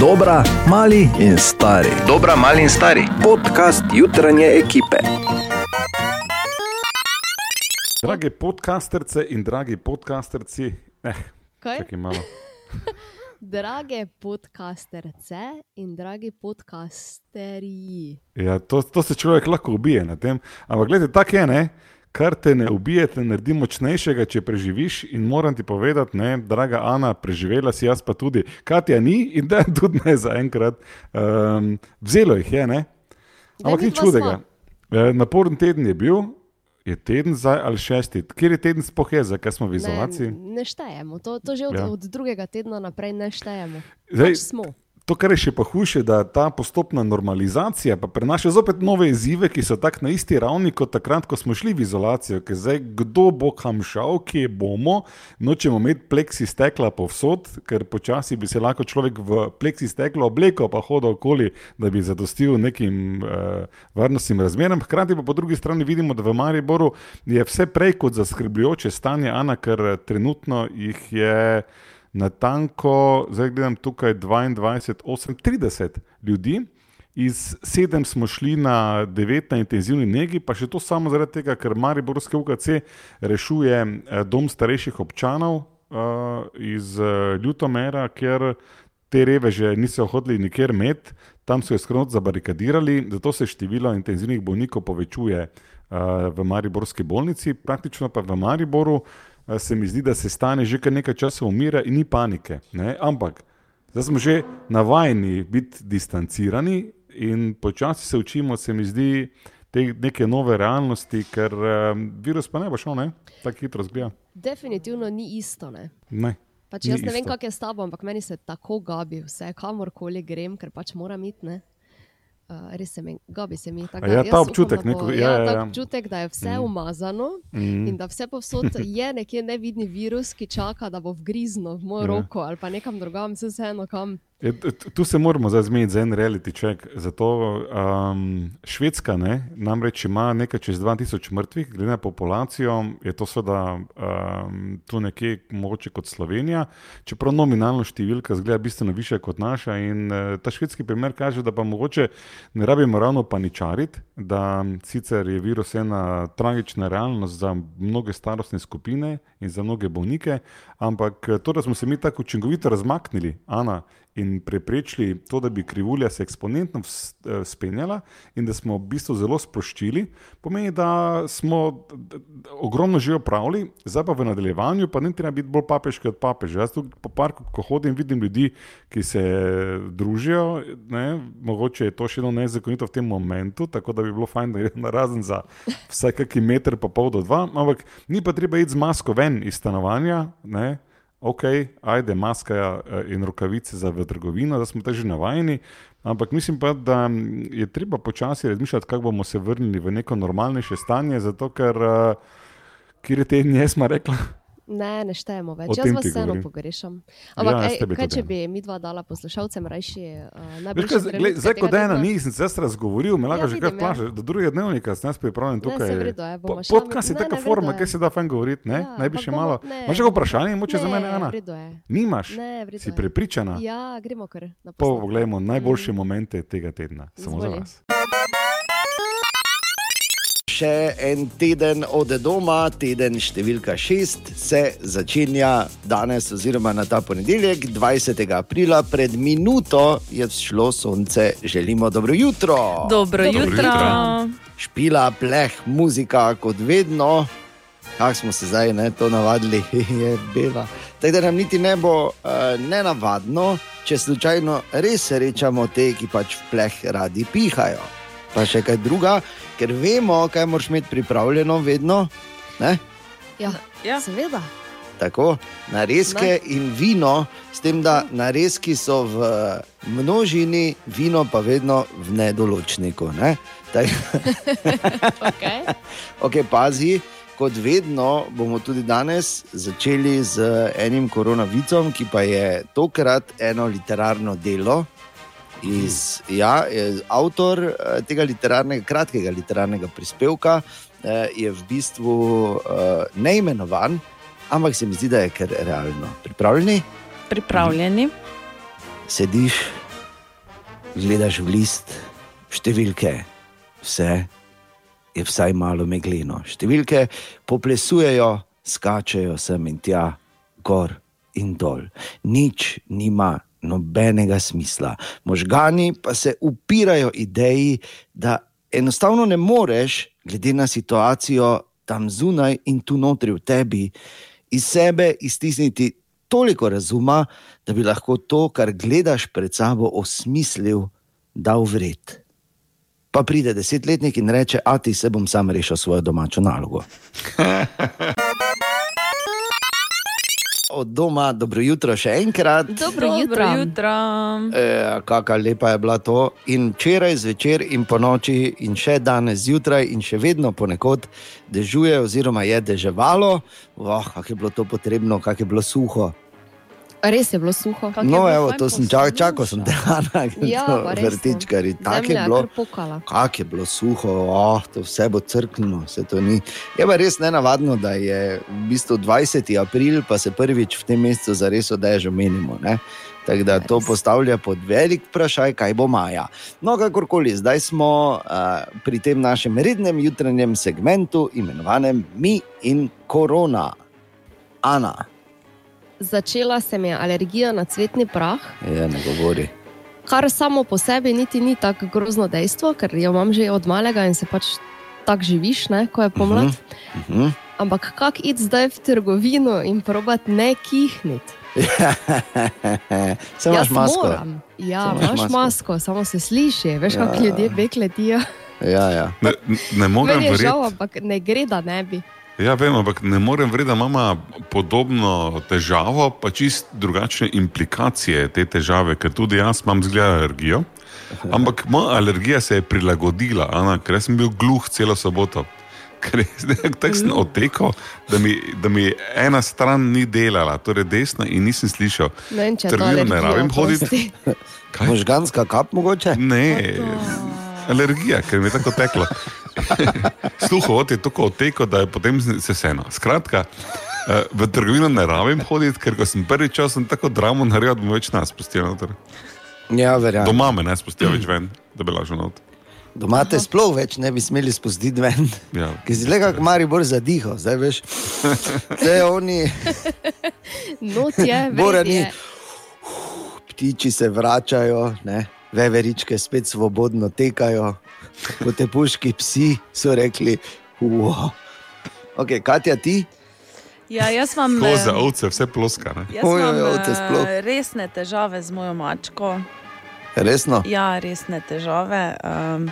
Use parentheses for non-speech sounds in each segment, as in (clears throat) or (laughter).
Dobra, mali in stari. Dobra, mali in stari. Podcast jutranje ekipe. Drage podcasterce in dragi podcasterci, eh, Kaj? čakaj malo. (laughs) Drage podcasterce in dragi podcasterji. Ja, to, to se človek lahko ubije na tem. Ampak gledaj, tako je, ne? Kar te ne ubije, te naredi močnejšega, če preživiš. In moram ti povedati, ne, draga Ana, preživela si jaz pa tudi. Katja ni in da (laughs) tudi ne zaenkrat. Um, vzelo jih je, ne? Ampak nič čudega. sva. E, Naporen teden je bil, je teden zdaj ali šesti. Kjer je teden sploh je, zakaj smo v izolaciji? Ne, ne štejemo, to, to že od, ja. od drugega tedna naprej ne štejemo. Zdaj, Pač smo. To, kar je še pa hujše, da ta postopna normalizacija pa prinaša zopet nove izzive, ki so tako na isti ravni kot takrat, ko smo šli v izolacijo. Ker zdaj, kdo bo kam šel, kje bomo, nočemo imeti pleksi stekla povsod, ker počasi bi se lahko človek v pleksi steklo oblekel, pa hodil okoli, da bi zadostil nekim uh, varnostnim razmeram. Hkrati pa po drugi strani vidimo, da v Mariboru je vse prej kot zaskrbljujoče stanje, Ana, ker eh, trenutno jih je natanko, zdaj gledam tukaj 22, 38 ljudi. Iz sedem smo šli na devet na intenzivni negi, pa še to samo zaradi tega, ker Mariborski UKC rešuje eh, dom starejših občanov uh, iz uh, Ljutomera, ker te reveže niso hodili nikjer med, tam so jo skromno zabarikadirali, zato se število intenzivnih bolnikov povečuje uh, v Mariborski bolnici, praktično pa v Mariboru se mi zdi, da se stane že kar nekaj časa umira in ni panike. Ne? Ampak zdaj smo že navajeni biti distancirani in počasi se učimo, se mi zdi, te neke nove realnosti, ker um, virus pa ne bo šel, ne? tako hitro zgleda. Definitivno ni isto. Ne? Ne. Pač jaz ne vem, isto. kako je s tabo, ampak meni se tako gabi vse, kamorkoli grem, ker pač moram iti. Ne? Uh, res se mi gabi, se mi tako. Ja, ta upam, občutek, ne, bo- ko- ja, ja, ja, ta ja. občutek, da je vse mm. umazano Mm. in da vse povsod je nekje nevidni virus, ki čaka, da bo vgriznil v mojo ja. roko ali pa nekam drugam, se vseeno kam. Je, tu se moramo zdaj zmeniti za en reality check. Zato um, Švedska ne, namreč ima nekaj čez 2000 mrtvih, glede na populacijo, je to seveda um, tu nekje mogoče kot Slovenija, čeprav nominalno številka zgleda bistveno više kot naša. In uh, ta švedski primer kaže, da pa mogoče ne rabimo ravno paničariti, da sicer je virus ena tragična realnost za mnoge starostne skupine in za mnoge bolnike, ampak eh, to, da smo se mi tako učinkovito razmaknili, Ana, in preprečili to, da bi krivulja se eksponentno vs- eh, spenjala in da smo v bistvu zelo sproščili, pomeni, da smo ogromno že opravili, zdaj pa v nadaljevanju pa ne treba biti bolj papeški od papeža. Jaz tu po parku, ko hodim, vidim ljudi, ki se družijo, ne, mogoče je to še eno nezakonito v tem momentu, tako da bi bilo fajn, da je na razen za vsaj kakšen meter pa pol do dva, ampak ni pa treba iti z masko ven iz stanovanja, ne, ok, ajde, maska eh, in rokavice za trgovino, da smo te že navajeni. Ampak mislim pa, da mm, je treba počasi razmišljati, kako bomo se vrnili v neko normalnejše stanje, zato ker, uh, kjer je te dni, smo rekli, Ne, ne štejemo več. Jaz vas vseeno pogrešam. Ja, Ampak ja, tebe kaj, če ja. bi mi dva dala poslušalcem rajši uh, kaj, gled, zdaj, ko da ena tedna? nisem se jaz razgovoril, me lahko Ja, že kar ja. plaže. Do drugega dnevnika sem jaz pripravljen Ne, tukaj. saj v redu je, Po- Podcast je ne, taka ne, forma, je. kjer se da fajn govoriti, ne? Ja, Naj bi še bomo- malo. ne, Imaš kakšno vprašanje, moče za Ne, mene, Ana? je. Nimaš? Ne, v redu Si prepričana? Ja, gremo kar Pa poglejmo najboljše momente tega tedna, samo za vas. Še en teden od doma, teden številka šest, se začenja danes, oziroma na ta ponedeljek, 20. aprila, pred minuto je vzšlo sonce. Želimo dobro jutro. Dobro, Dobro jutro. jutro. Špila, pleh, muzika, kot vedno. Kako smo se zdaj ne, to navadili, (laughs) je bela. Tako da nam niti ne bo uh, nenavadno, če slučajno res srečamo te, ki pač v pleh radi pihajo. Pa še kaj druga, ker vemo, kaj moraš imeti pripravljeno vedno. Ne? Ja, Ja. seveda. Tako, narezke ne. in vino, s tem, da narezki so v množini, vino pa vedno v nedoločniku. Ne? Tak, Okay. okay, pazi, kot vedno bomo tudi danes začeli z enim koronavicom, ki pa je tokrat eno literarno delo. Iz, ja, je avtor eh, tega literarnega, kratkega literarnega prispevka eh, je v bistvu eh, neimenovan, ampak se mi zdi, da je kar realno. Pripravljeni? Pripravljeni. Sediš gledaš v list, številke, vse je vsaj malo megleno. Številke poplesujejo, skačejo sem in tja, gor in dol. Nič nima nobenega smisla. Možgani pa se upirajo ideji, da enostavno ne moreš, glede na situacijo tam zunaj in tu notri v tebi, iz sebe iztisniti toliko razuma, da bi lahko to, kar gledaš pred sabo, osmislil, dal vred. Pa pride desetletnik in reče: A ti se bom sam rešil svojo domačo nalogo. (laughs) Od doma, dobro jutro še enkrat. Dobro jutro. Dobro jutro. E, Kakšna lepa je bila to. In včeraj zvečer, in po noči, in še danes zjutraj, in še vedno ponekod dežuje, oziroma je deževalo. Oh, kako je bilo to potrebno, kako je bilo suho. Res je bilo suho. Kako je No, bilo evo, to sem čakal, čakal sem dehana, (laughs) Ja, pa res, no. vrtičkari. Tako je bilo. Kako je bilo suho, oh, to vse bo crknilo, vse to ni. Je pa res nenavadno, da je v bistvu 20. april, pa se prvič v tem mesecu zares odež omenimo. Ne? Tako da to Res. postavlja pod velik vprašaj, kaj bo maja. No, kakorkoli, zdaj smo uh, pri tem našem rednem jutranjem segmentu, imenovanem Mi in Korona. Ana, Začela se mi je alergija na cvetni prah, je ne govori. kar samo po sebi niti ni tako grozno dejstvo, ker jo imam že od malega in se pač tako živiš, ne, ko je pomlad. Uh -huh. Ampak kako iti zdaj v trgovino in probati ne kihniti? (laughs) Sem imaš masko. moram. Ja, imaš masko. masko, samo se sliši, veš, Ja. ja. kako ljudje bekletijo. Ja, ja. Ne, ne morem verjeti. žal, ampak ne gre, da ne bi. Ja, vem, ampak ne morem verjeti, da ima podobno težavo, pa čist drugačne implikacije te težave, ker tudi jaz imam zgled alergijo. Ampak moja alergija se je prilagodila, Ana, ker sem bil gluh celo soboto. (laughs) Ker je tako sem otekel, da mi, da mi ena stran ni delala, torej desna, in nisem slišal. Ne če to Trgovino ne rabim hoditi. Možganska kap mogoče? Ne, alergija, ker mi je tako teklo. (laughs) Sluhovod je tako otekel, da je potem se vseeno. Skratka, eh, v trgovino ne rabim hoditi, ker ko sem prvi čas sem tako dramo naredil, da me več nas spustijo noter. Ja, verjamem. Doma me ne spustijo več ven, da bi lažal not. Doma te sploh več ne bi smeli spustiti ven. Ja. Ki si le kako mari bolj zadihal, zdaj veš. Vse oni Not je, je. ptiči se vračajo, ne? Veveričke spet svobodno tekajo, kot te puški psi so rekli. Wow. Ok, Katja, ti? Ja, jaz imam, Koze, eh, ovce, vse ploska. Ne? jaz Oj, oj, ovce eh, sploh. resne težave z mojo mačko. Resno? Ja, resne težave. Um,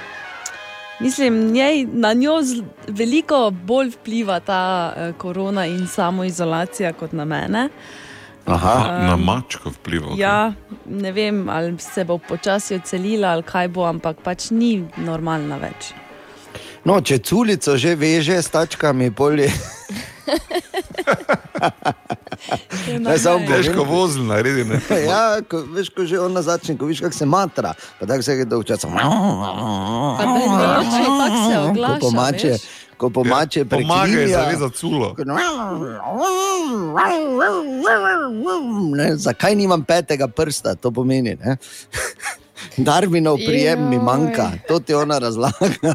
mislim, njej, na njo veliko bolj vpliva ta uh, korona in samoizolacija kot na mene. Aha. A, na mačko vpliva. okej. Ja, ne vem, ali se bo počasi odselila ali kaj bo, ampak pač ni normalna več. No, če culico že veže s tačkami, polje. Ne, (laughs) samo. Težko vozil naredi. Ne? (laughs) Ja, ko, veš, ko že ona začne, ko viš, kako se matra, pa tako se je dolgo časa. Pa da je noč, tako se Ko oglaša. pomače, veš. Ko pomače Ja, Pomaga je preklinja. zavezati culo. Ne, zakaj nimam petega prsta, to pomeni. Ne? (laughs) Darwinov prijem mi manjka, to ti ona razlaga. (laughs)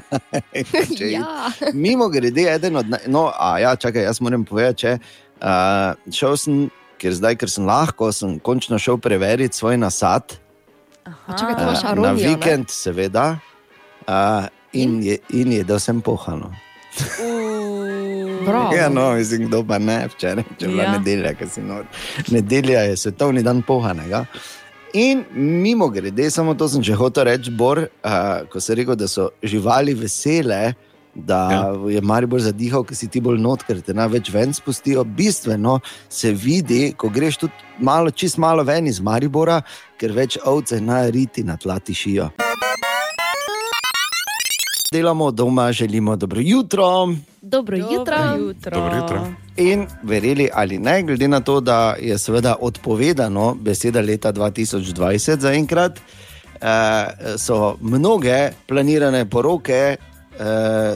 Ja. Mimo grede, eden od. naj- No, a ja, čakaj, jaz moram povedati, če uh, šel sem, ker zdaj, ker sem lahko, sem končno šel preveriti svoj nasad. Čakaj, to eh, imaš na aronijo, ne? vikend, seveda, uh, in, je, in jedel sem pohano. Bravo. Ja, no, mislim, kdo pa ne, včeraj, če je bila ja. Ja. nedelja, ki si nor. Nedelja je svetovni dan pohanega. In mimo grede, samo to sem že hotel reči, Bor, uh, ko si rekel, da so živali vesele, da ja. je Maribor zadihal, ker si ti bolj not, ker te največ ven spustijo. Bistveno se vidi, ko greš tudi malo, čist malo ven iz Maribora, ker več ovce na riti na tla tišijo. Delamo doma, želimo dobro jutro. Dobro jutro. Dobro jutro. Dobro jutro. In verjeli ali ne, glede na to, da je seveda odpovedano beseda leta 2020 zaenkrat, eh, so mnoge planirane poroke eh,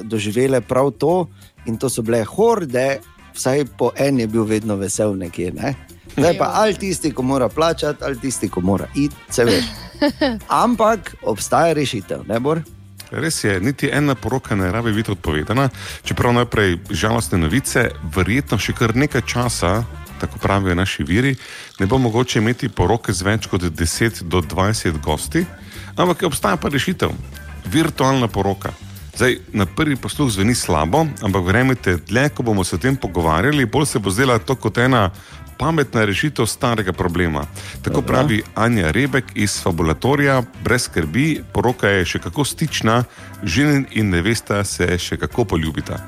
doživele prav to, in to so bile horde, vsaj po en je bil vedno vesel nekje. Ne? Zdaj pa ali tisti, ko mora plačati, ali tisti, ko mora iti, se veš. (laughs) Ampak obstaja rešitev, ne bor? Res je, niti ena poroka ne rabi biti odpovedana, čeprav najprej žalostne novice, verjetno še kar nekaj časa, tako pravijo naši viri, ne bo mogoče imeti poroke z več kot 10 do 20 gosti, ampak obstaja pa rešitev, virtualna poroka. Zdaj, na prvi posluh zveni slabo, ampak verjemite, dlje ko bomo se o tem pogovarjali, bolj se bo zdela to kot ena pametna rešitev starega problema. Tako Dobro. pravi Anja Rebek iz Fabulatorija, brez skrbi, poroka je še kako stična, ženin in nevesta se še kako poljubita.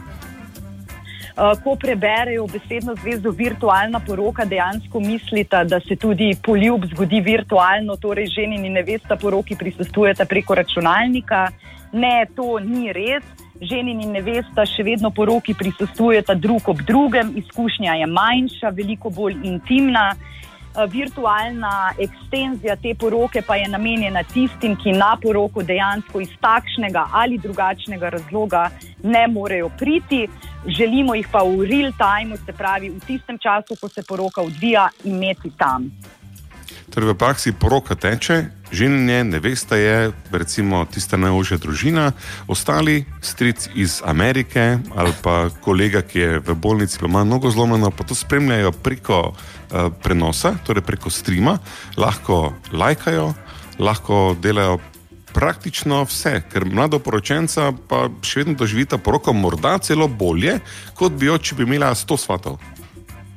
Uh, ko preberejo besedno zvezo virtualna poroka, dejansko mislita, da se tudi poljub zgodi virtualno, torej ženin in nevesta poroki prisostujeta preko računalnika. Ne, to ni res. Ženin in nevesta še vedno poroki prisostujeta drug ob drugem, izkušnja je manjša, veliko bolj intimna. Uh, Virtualna ekstenzija te poroke pa je namenjena tistim, ki na poroko dejansko iz takšnega ali drugačnega razloga ne morejo priti. Želimo jih pa v real time, se pravi v tistem času, ko se poroka odvija, imeti tam. Torej, v praksi poroka teče, ženje, nevesta je recimo tista najožja družina, ostali stric iz Amerike ali pa kolega, ki je v bolnici, pa ima nogo zlomljeno, pa to spremljajo preko uh, prenosa, torej preko streama, lahko lajkajo, lahko delajo. Praktično vse, ker mladoporočenca pa še vedno doživita poroko, morda celo bolje, kot bi jo, če bi imela 100 svatov.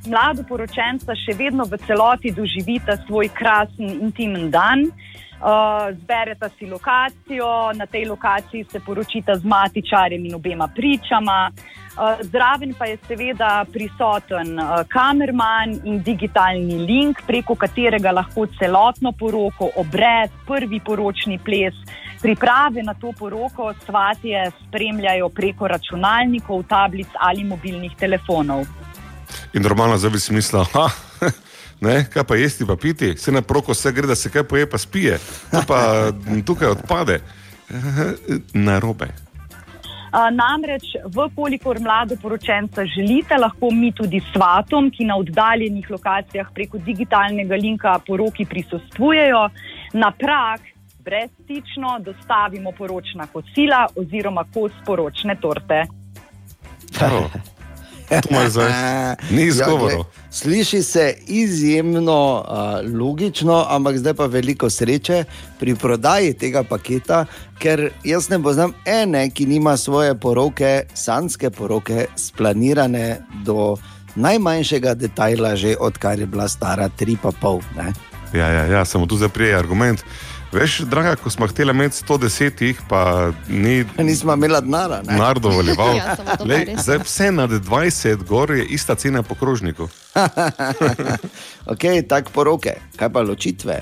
Mlado poročenca še vedno v celoti doživita svoj krasen, intimen dan. Uh, zbereta si lokacijo, na tej lokaciji se poročita z matičarjem in obema pričama. Uh, zraven pa je seveda prisoten uh, kamerman in digitalni link, preko katerega lahko celotno poroko, obred, prvi poročni ples, priprave na to poroko svatje spremljajo preko računalnikov, tablic ali mobilnih telefonov. In normalno zdaj bi si mislil, ha, (laughs) ne, kaj pa jesti, pa piti, se na proko vse gre, da se kaj poje, pa spije, to pa (laughs) tukaj odpade. (laughs) Na robe. Uh, namreč, vkolikor mlado poročenca želite, lahko mi tudi svatom, ki na oddaljenih lokacijah preko digitalnega linka poroki prisostvujejo, na prak brezstično dostavimo poročna kosila oziroma kos poročne torte. Oh. (laughs) Ni izgovorov. glej, Sliši se izjemno uh, logično, ampak zdaj pa veliko sreče pri prodaji tega paketa, ker jaz ne poznam ene, ki nima svoje poroke, sanske poroke, splanirane do najmanjšega detajla, že odkar je bila stara tri pa pol. Ne? Ja, ja, ja, samo tu zdaj prije argument. Veš, draga, ko smo hteli imeti 110, jih, pa ni Nismo imeli denara. ne? denar dovoljeval. (laughs) Ja, pa Lej, zdaj vse nad 20 gor je ista cena po krožniku. (laughs) ok, tako poroke, kaj pa ločitve.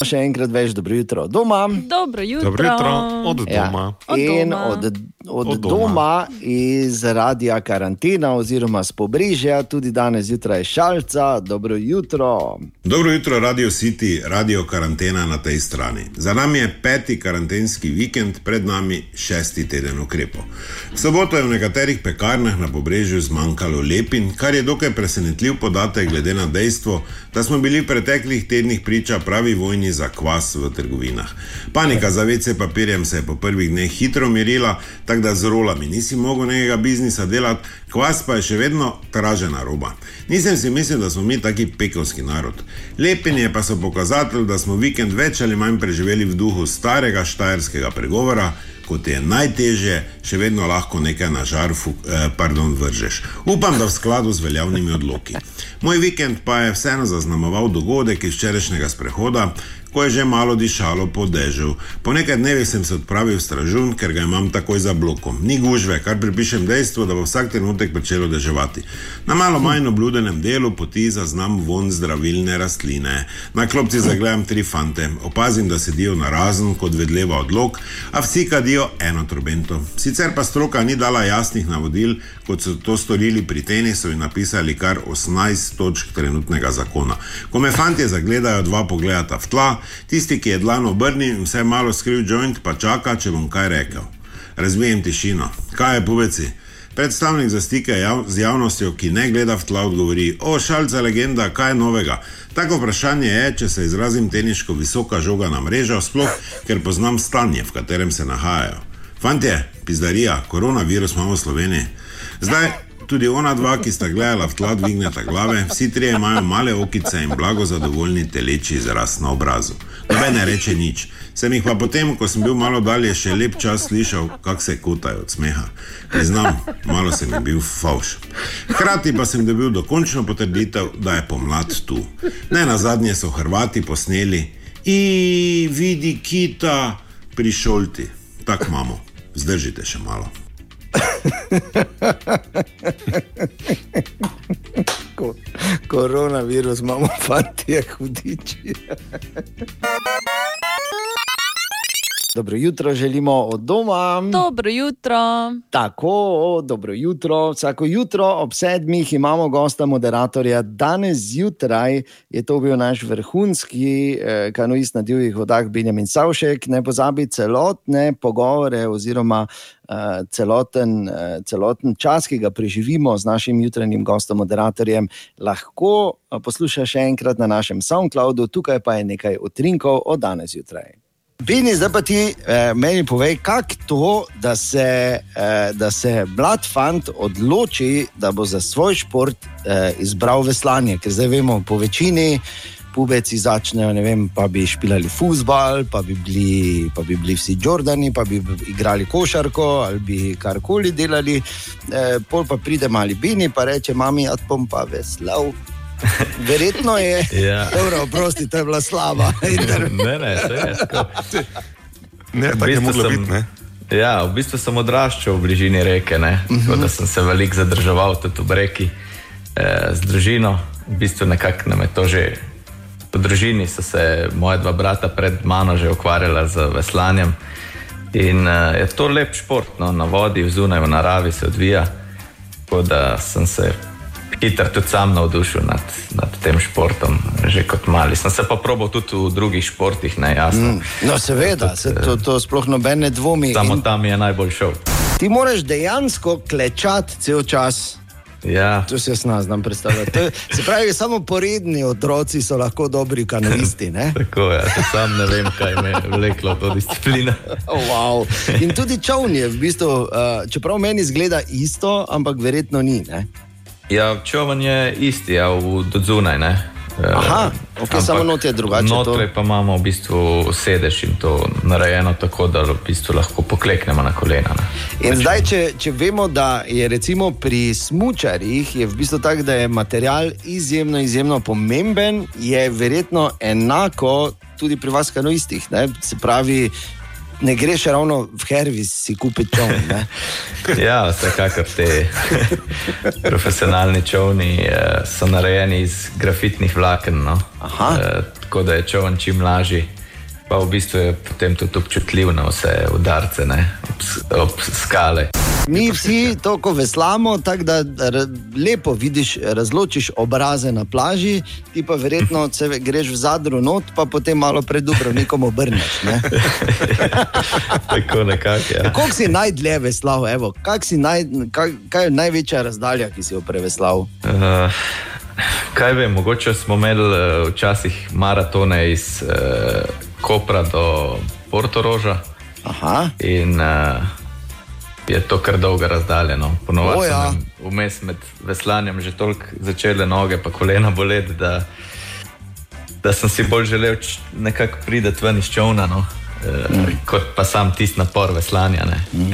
Še enkrat več dobro jutro doma. Dobro jutro. Dobro jutro, od Ja. doma. Od In doma. od, od, Od od doma. doma, iz radia karantena oziroma z pobrežja, tudi danes zjutraj šalca. Dobro jutro. Dobro jutro, Radio City, Radio Karantena na tej strani. Za nami je peti karantenski vikend, pred nami šesti teden ukrepov. V soboto je v nekaterih pekarnah na pobrežju zmanjkalo lepin, kar je dokaj presenetljiv podatek, glede na dejstvo, da smo bili v preteklih tednih priča pravi vojni za kvas v trgovinah. Panika za vece papirjem se je po prvih dneh hitro mirila, tako da z rolami nisi mogel nekega biznisa delati, kvas pa je še vedno tražena roba. Nisem si mislil, da smo mi taki pekovski narod. Lepenje pa so pokazatelj, da smo vikend več ali manj preživeli v duhu starega štajerskega pregovora. Kot je najtežje, še vedno lahko nekaj na žar fu, eh, pardon, vržeš. Upam, da v skladu z veljavnimi odloki. Moj vikend pa je vseeno zaznamoval dogodek iz včerajšnjega sprehoda, ko je že malo dišalo po dežju. Po nekaj dnevih sem se odpravil v stražun, ker ga imam takoj za blokom. Ni gužve, kar pripišem dejstvu, da bo vsak trenutek začelo deževati. Na malo manj obludenem delu poti zaznam von zdravilne rastline. Na klopci zagledam tri fante, opazim, da sedijo na razen kot vedleva odlog, a vsi kadijo eno trobento. Sicer pa stroka ni dala jasnih navodil, kot so to storili pri tenisu in napisali kar 18 točk trenutnega zakona. Ko me fantje zagledajo, dva pogledata v tla, tisti, ki je dlan obrnil in vse malo skril joint, pa čaka, če bom kaj rekel. Razbijem tišino. Kaj je poveci? Predstavnik za stike jav z javnostjo, ki ne gleda v tla, odgovori: O, šalca legenda, kaj je novega? Tako vprašanje je, če se izrazim teniško visoka žoga na mrežo, sploh ker poznam stanje, v katerem se nahajajo. Fantje, pizdarija, koronavirus imamo v Sloveniji. Zdaj, tudi ona dva, ki sta gledala v tla, dvigneta glave, vsi trije imajo male okice in blago zadovoljni teleči izraz na obrazu. Noben ne reče nič. Sem jih pa potem, ko sem bil malo dalje, še lep čas slišal, kako se kotajo od smeha. Priznam, malo sem jim bil fauš. Hkrati pa sem dobil dokončno potrditev, da je pomlad tu. Ne na zadnje so Hrvati posneli in vidi kita pri šolti. Tako imamo, zdržite še malo. Ko, koronavirus imamo, fantje, hudiči. Dobro jutro, želimo od doma. Dobro jutro. Tako, dobro jutro. Vsako jutro ob sedmih imamo gosta, moderatorja. Danes zjutraj je to bil naš vrhunski eh, kanuist na divjih vodah, Benjamin Savšek. Ne pozabi celotne pogovore oziroma eh, celoten, eh, celoten čas, ki ga preživimo z našim jutranjim gostom, moderatorjem, lahko eh, poslušaš še enkrat na našem SoundCloudu, tukaj pa je nekaj utrinkov od danes zjutraj. Bini, zdaj pa ti eh, meni povej, kako to, da se, eh, da se mlad fant odloči, da bo za svoj šport eh, izbral veslanje. Ker zdaj vemo, po večini pubeci začnejo, ne vem, pa bi špilali futbal, pa bi bili, pa bi bili vsi Jordani, pa bi igrali košarko ali bi karkoli delali. Eh, pol pa pride mali Bini, pa reče: Mami, jaz bom pa veslal. (laughs) Verjetno je. Ja. Dobro, prosti, to je bila slaba. (laughs) Ne, ne, to je tako. Ne, V tako je bistvu moglo sem- biti. Ne? Ja, v bistvu sem odraščal v bližini reke, ne? tako da sem se veliko zadrževal tudi v reki eh, z družino. V bistvu nekako nam je to že. Po družini so se moja dva brata pred mano že ukvarjala z veslanjem. In uh, je to lep šport, no, na vodi, zunaj v naravi se odvija. Tako da sem se hitro tudi sam navdušil nad, nad tem športom, že kot mali. Sem se pa probal tudi v drugih športih, ne jasno. Mm. No, seveda, se to, to sploh noben ne dvomi. Samo In tam je najbolj šel. Ti moraš dejansko klečati cel čas. Ja, To se jaz ne znam predstavljati. To Se pravi, samo poredni otroci so lahko dobri kanoisti. ne? (laughs) tako je. Ja, sam ne vem, kaj me je vleklo to disciplino. (laughs) Oh, wow. In tudi čovn je, v bistvu, uh, čeprav meni zgleda isto, ampak verjetno ni. Ne? Ja, čovan je isti, ja, v do zunaj. Ne? Eh, Aha, okej, samo not je drugače to. Notraj pa imamo v bistvu sedež in to narejeno tako, da v bistvu lahko pokleknemo na kolena. Ne? In zdaj, če, če vemo, da je recimo pri smočarjih je v bistvu tako, da je material izjemno, izjemno pomemben, je verjetno enako tudi pri vas, kanoistih. Ne? Se pravi, ne greš ravno v Hervis si kupiti čovn. (laughs) Ja, vsekakor te (laughs) profesionalni čovni eh, so narejeni iz grafitnih vlaken. No? Aha. Eh, tako da je čovn čim lažji. Pa v bistvu je potem tudi občutljiv na vse udarce, ne? ob, ob skale. Mi vsi to, ko veslamo, tako da lepo vidiš, razločiš obraze na plaži, ti pa verjetno se greš v zadru not, pa potem malo pred Dubrovnikom obrneš. ne? (laughs) Tako nekako. Ja. Koliko si najdlje veslal, evo, kak si naj, kaj, kaj je največja razdalja, ki si jo preveslal? Uh, kaj vem, mogoče smo imeli uh, včasih maratone iz uh, Kopra do Portoroža Aha. in uh, je to kar dolga razdalja. No. O, Ponovadi ja. vmes med veslanjem že toliko začele noge, pa kolena boleti, da, da sem si bolj želel nekako priti ven iz čovna. No. Mm. Kot pa sam tisti napor veslanja. Mm.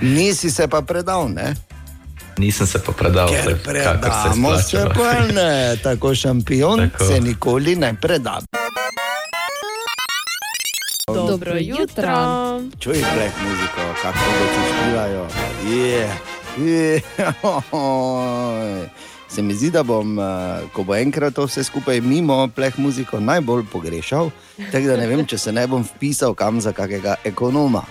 Nisi se pa predal, ne? Nisem se pa predal, Ker predamo se splačalo. pa ne, (laughs) tako šampion tako. Se nikoli ne preda. Dobro jutro. Čuj, pleh muziko, kako ti špilajo. Je, je. (laughs) Se mi zdi, da bom, eh, ko bo enkrat to vse skupaj mimo, pleh muziko najbolj pogrešal, tako da ne vem, če se ne bom vpisal kam za kakega ekonoma.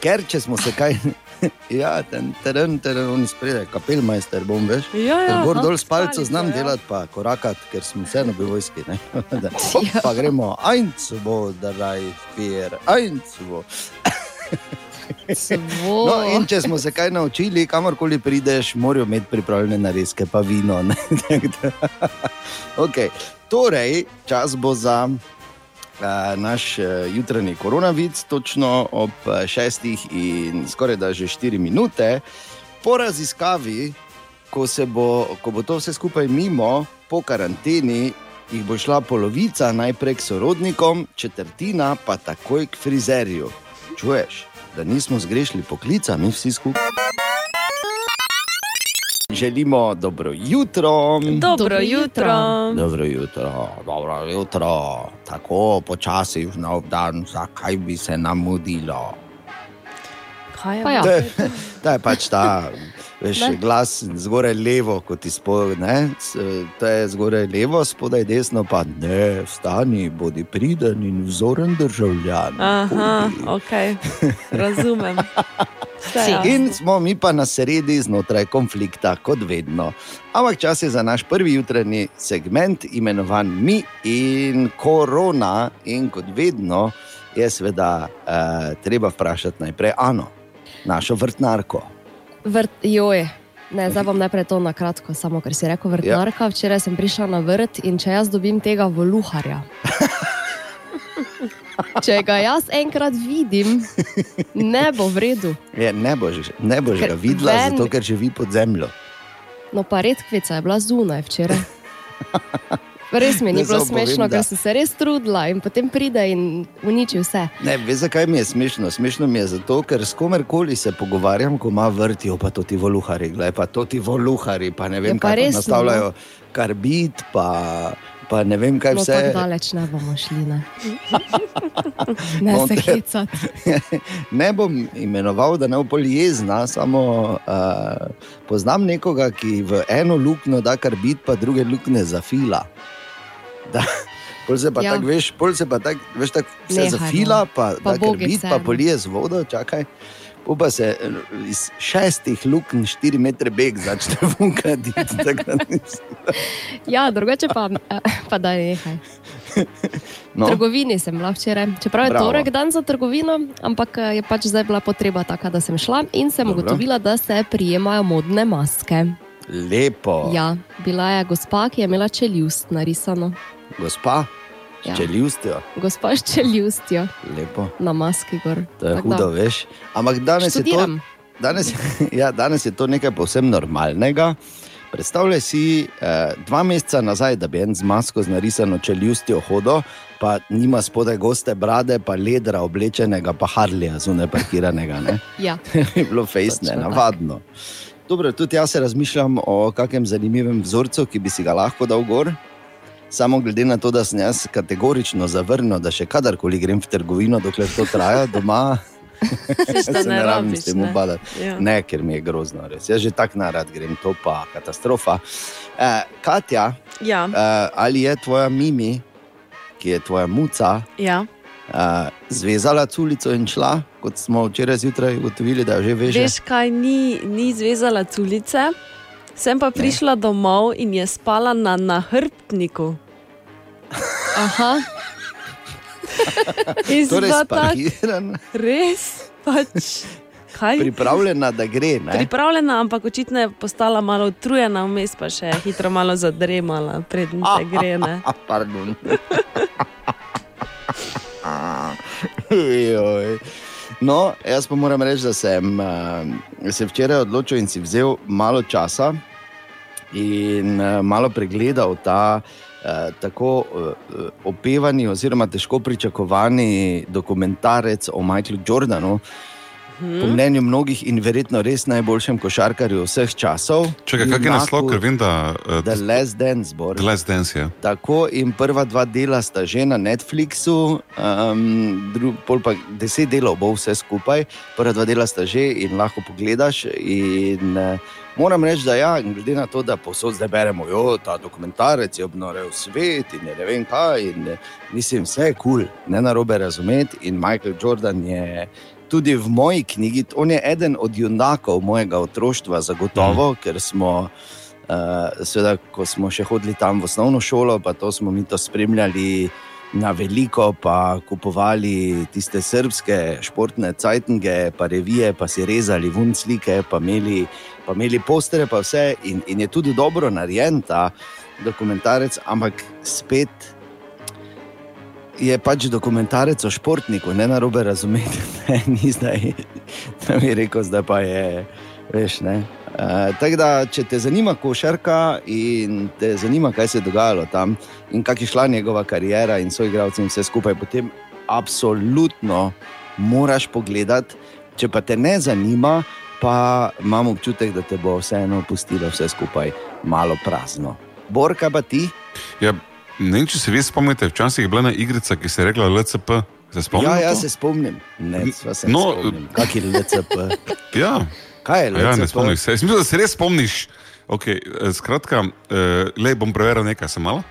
Ker če smo se kaj, (laughs) ja, ten teren, teren, oni spredaj, kapelmajster bom, veš. Ja, ja, gor aha, dol s palco stalico, znam ja. delati, pa korakati, ker smo vseeno v vojski. ne. (laughs) Da, hop, (laughs) pa gremo, ajnc bo, da raj, pier, ajnc bo. No, in če smo se kaj naučili, kamorkoli prideš, morajo imeti pripravljene narezke, pa vino. okay. Torej, čas bo za naš uh, jutranji koronavirus, točno ob uh, šestih in skoraj da že štiri minute. Po raziskavi, ko, bo, ko bo to vse skupaj mimo, po karanteni, jih bo šla polovica najprej k sorodnikom, četrtina pa takoj k frizerju. Čuješ, da nismo zgrešili poklica, mi vsi skupaj. Želimo dobro jutro. Dobro Dobro jutro. Dobro jutro, dobro jutro, tako počasi v nov dan, zakaj bi se nam mudilo? Kaj je? Pa ja. To je, to je pač ta veš, Ne. glas zgoraj levo, kot ti spodaj. To je zgoraj levo, spodaj desno, pa ne, vstani, bodi priden in vzoren državljan. Aha, Hodi. ok, razumem. (laughs) Jasno. In smo mi pa na sredi znotraj konflikta, kot vedno. Ampak čas je za naš prvi jutranji segment, imenovan Mi in Korona. In kot vedno je seveda uh, treba vprašati najprej Ano, našo vrtnarko. Vrt, joj. Ne, zdaj bom najprej to na kratko, samo ker si rekel vrtnarka. Ja. Včeraj sem prišla na vrt in če jaz dobim tega voluharja. (laughs) Če ga jaz enkrat vidim, ne bo v redu. Je, ne boš, ne boš Ker ga videla, ven- zato ker živi pod zemljo. No, pa redkvica je bila zunaj včeraj. (laughs) Res mi ni Ne, bilo smešno, da- ker sem se res trudila in potem pride in uniči vse. Ne, veš, zakaj mi je smešno? Smešno mi je zato, ker s komerkoli se pogovarjam, ko ima vrtijo, pa to ti voluhari, gledaj, pa to ti voluhari, pa ne vem, Ja, pa kaj res, no. nastavljajo, karbid, pa, pa ne vem, kaj No, vse. tako daleč ne bomo šli. Ne, (laughs) ne No, se hecati. (laughs) ne bom imenoval, da ne bo jezna, samo uh, poznam nekoga, ki v eno luknjo da karbid, pa druge luknje zafila. Da, pol se pa Ja. tako, veš, pol se pa tako, veš, tako vse Nehaj, no. zafila, pa, Pa da karbid, pa polije z vodo, čakaj. Pol pa se eh, iz šestih luknj, štiri metre beg začne (laughs) funkati. Ja, drugače pa, eh, pa da je nekaj. No, trgovini sem bila včeraj, čeprav je Bravo. torek dan za trgovino, ampak eh, je pač zdaj bila potreba taka, da sem šla in sem Dobro. ugotovila, da se prijemajo modne maske. lepo. Ja, bila je gospa, ki je imela čeljust narisano. Gospa, Ja. ja. če ljustjo, Gospa s čeljustjo lepo. na maski gor. To je Tako da, hudo, veš. Ampak danes je to. Študiram. Danes, (laughs) ja, danes je to nekaj povsem normalnega. Predstavljaj si eh, dva meseca nazaj, da bi en z masko z narisano čeljustjo hodil, pa nima spodaj goste brade, pa ledra oblečenega, pa harlija zunaj parkiranega. Ne? (laughs) Ja. (laughs) bi bilo fejsne, navadno. Dobro, tudi jaz se razmišljam o kakem zanimivem vzorcu, ki bi si ga lahko dal gor. Samo glede na to, da sem jaz kategorično zavrnil, da še kadarkoli grem v trgovino, dokler to traja doma, (laughs) da se ne ne rabim s tem ne. ubadati. Ja. Ne, ker mi je grozno, res. Jaz že tako narad grem, to pa katastrofa. Eh, Katja, Ja, eh, ali je tvoja Mimi, ki je tvoja muca, ja. eh, zvezala culico in šla, kot smo včeraj zjutraj ugotovili, da že veže? Veš, kaj ni, ni zvezala culice. Sem pa prišla domov in je spala na nahrbtniku. Aha, (laughs) Torej, spakirana, res, pač, kaj? pripravljena, da gre. Ne? Pripravljena, ampak očitno je postala malo utrujena, vmes pa še hitro malo zadremala, preden se (laughs) gre. Ne? Pardon. (laughs) No, jaz pa moram reči, da sem uh, se včeraj odločil in si vzel malo časa in uh, malo pregledal ta uh, tako uh, opevani, oziroma težko pričakovani dokumentarec o Michaelu Jordanu. Po mnenju mnogih in verjetno res najboljšem košarkarju vseh časov. Čakaj, kak je junaku naslov, ker vem, da uh, The Last Dance Board. The Last Dance je. Tako in prva dva dela sta že na Netflixu, um, dru, pol pa deset delov bo vse skupaj. Prva dva dela sta že in lahko pogledaš. In, uh, moram reči, da ja, in glede na to, da posod zdaj beremo, da ta dokumentarec je obnorel svet in je ne vem kaj. In, eh, mislim, vse je kul, cool, ne na robe razumeti. In Michael Jordan je. Tudi v moji knjigi, on je eden od junakov mojega otroštva, zagotovo, mm. ker smo, uh, seveda, ko smo še hodili tam v osnovno šolo, pa to smo mi to spremljali na veliko, pa kupovali tiste srpske športne cajtnge, pa revije, pa si rezali vun slike, pa imeli, pa imeli postere, pa vse. In, in je tudi dobro narejen ta dokumentarec, ampak spet je pač dokumentarec o športniku, ne na robe razumeti. (laughs) Ne, ni zdaj, da bi rekel, zdaj pa je, veš, ne. Uh, tako da, če te zanima košarka in te zanima, kaj se je dogajalo tam, in kak je šla njegova karijera in so igralci in vse skupaj, potem absolutno moraš pogledati. Če pa te ne zanima, pa imam občutek, da te bo vseeno pustilo vse skupaj malo prazno. Borka pa ti? Ja, ne vem, če se vi spomnite, včasih je bila ena igrica, ki se je rekla LCP. Se spomnite? Ja, ja, se spomnim. Ne, se No, spomnim. Kak je LCP? (laughs) Ja. Kaj je LCP? Ja, ne spomniš se. Mislim, da se res spomniš. Okay, eh, skratka, eh, le bom preveril nekaj, sem malo.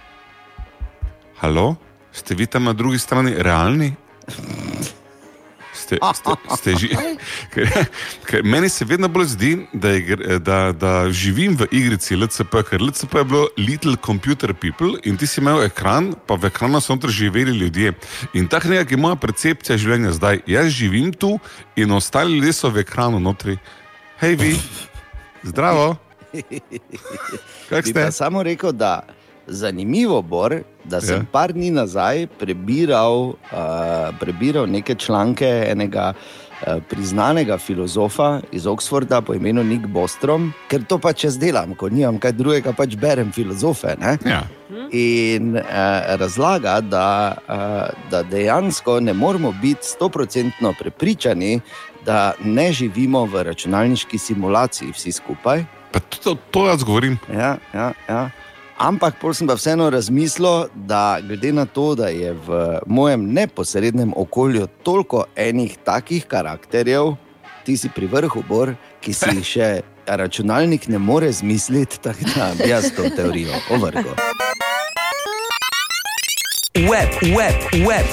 Halo, ste vi tam na drugi strani realni? Ste, ste, ste ži... (laughs) ker, ker meni se vedno bolj zdi, da, je, da, da živim v igrici LCP, ker LCP je bilo Little Computer People in ti si imel ekran, pa v ekranu so notri živeli ljudje. In tako nekako je moja percepcija življenja zdaj. Jaz živim tu in ostali ljudje so v ekranu notri. Hej, vi, (laughs) zdravo. (laughs) Kak Bi ste? pa samo rekel, da zanimivo bo, da sem Ja. ja. par dni nazaj prebiral, uh, prebiral neke članke enega uh, priznanega filozofa iz Oxforda po imenu Nick Bostrom, ker to pač jaz delam, ko nimam kaj drugega, pač berem filozofe. Ne? Ja. In uh, razlaga, da, uh, da dejansko ne moramo biti stoprocentno prepričani, da ne živimo v računalniški simulaciji vsi skupaj. Pa to, to jaz govorim. Ja, ja, ja. Ampak pol sem pa vseeno razmislil, da glede na to, da je v mojem neposrednem okolju toliko enih takih karakterjev, ti si pri vrhu, Bor, ki si jih (laughs) še računalnik ne more zmisliti, tako da bi jaz to teorijo ovrgel. Web, web, web,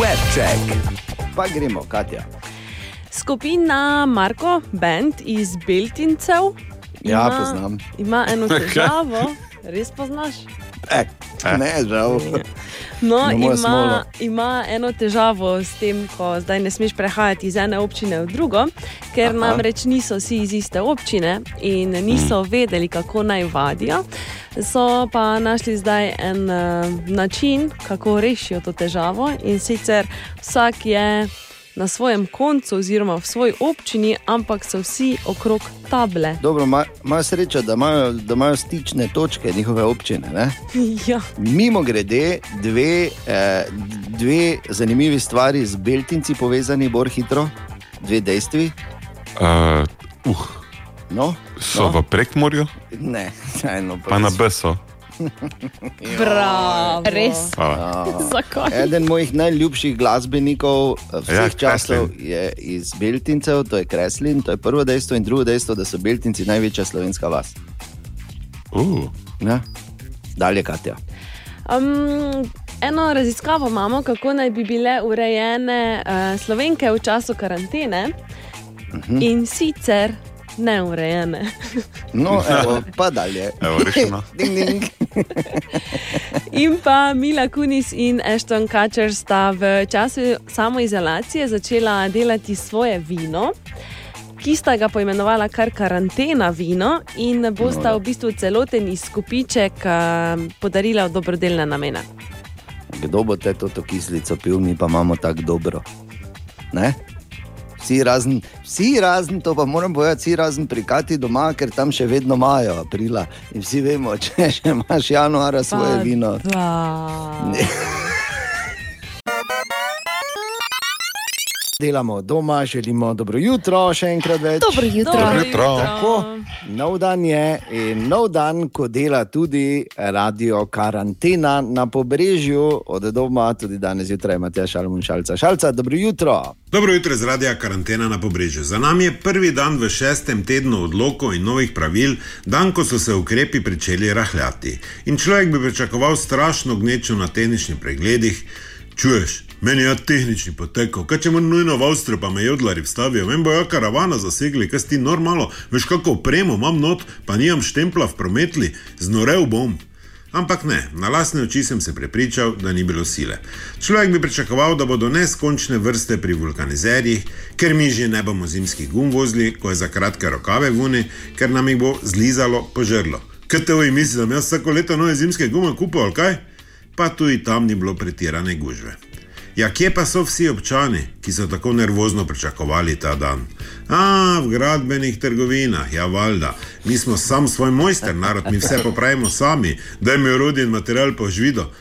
web check. Pa gremo, Katja. Skupina Marko, band iz Beltincev, Ja, ima, poznam. ima eno težavo, (laughs) res poznaš. E, ne, žal. No, ima, smolo. ima eno težavo s tem, ko zdaj ne smeš prehajati iz ene občine v drugo, ker Aha. namreč niso vsi iz iste občine in niso vedeli, kako naj vadijo. So pa našli zdaj en uh, način, kako rešijo to težavo in sicer vsak je na svojem koncu, oziroma v svoji občini, ampak so vsi okrog table. Dobro, ima- imajo srečo, da imajo, da imajo stične točke njihove občine. Ne? ja. Mimo grede, dve, eh, dve zanimivi stvari z Beltinci povezani, bolj hitro, dve dejstvi. Uh, uh, No, so no. v prekmorju, Ne, (laughs) eno pa na Beso. (laughs) Bravo. Res? Hvala. (laughs) Zakaj? Eden mojih najljubših glasbenikov eh, vseh Ja, ja, časov je iz Beltincev, to je Kreslin, to je prvo dejstvo, in drugo dejstvo, da so Beltinci največja slovenska vas. Uh, Ja? Dalje, Katja. Um, eno raziskavo imamo, kako naj bi bile urejene uh, slovenke v času karantene uh -huh. in sicer neurejene. No, evo, pa dalje. evo, rešeno. (laughs) Ding, ding. In pa Mila Kunis in Ashton Kutcher sta v času samoizolacije začela delati svoje vino. Ki sta ga poimenovala kar karantena vino, in bosta v bistvu celoten izkupiček podarila v dobrodelne namene. Kdo bo te to kislico pil, mi pa imamo tako dobro. Ne? Vsi razen, vsi razen, to pa moram povedati, vsi razen prikati doma, ker tam še vedno imajo aprila. In vsi vemo, (laughs) če še imaš januara svoje Pa vino. (laughs) Delamo doma, želimo dobro jutro, še enkrat več. Dobro jutro. Dobro jutro. Tako, nov dan je in nov dan, ko dela tudi radio karantena na pobrežju, od doma tudi danes zjutraj imate šalmun šalca. Šalca, dobro jutro. Dobro jutro iz radia karantena na pobrežju. Za nami je prvi dan v šestem tednu odlokov in novih pravil, dan, ko so se ukrepi začeli rahljati. In človek bi pričakoval strašno gnečo na tehničnih pregledih. Čuješ, meni je tehnični potekal, kaj če mu nujno v Avstrijo, pa me jodlari vstavijo, vem bojo karavana zasegli, kaj ti normalno, veš kako opremo imam not, pa nimam štempla v prometli, znorev bom. Ampak ne, na lastne oči sem se prepričal, da ni bilo sile. Človek bi pričakoval, da bodo neskončne vrste pri vulkanizerjih, ker mi že ne bomo zimskih gum vozili, ko je za kratke rokave vuni, ker nam jih bo zlizalo požrlo. Kaj te vi mislite, da jaz vsako leto nove zimske gume kupujem, kaj? Pa tudi tam ni bilo pretirane gužve. Ja, kje pa so vsi občani, ki so tako nervozno pričakovali ta dan? A, v gradbenih trgovinah, ja, valjda. Mi smo sam svoj mojster, narod, mi vse popravimo sami, da jim je urodje in material požvido.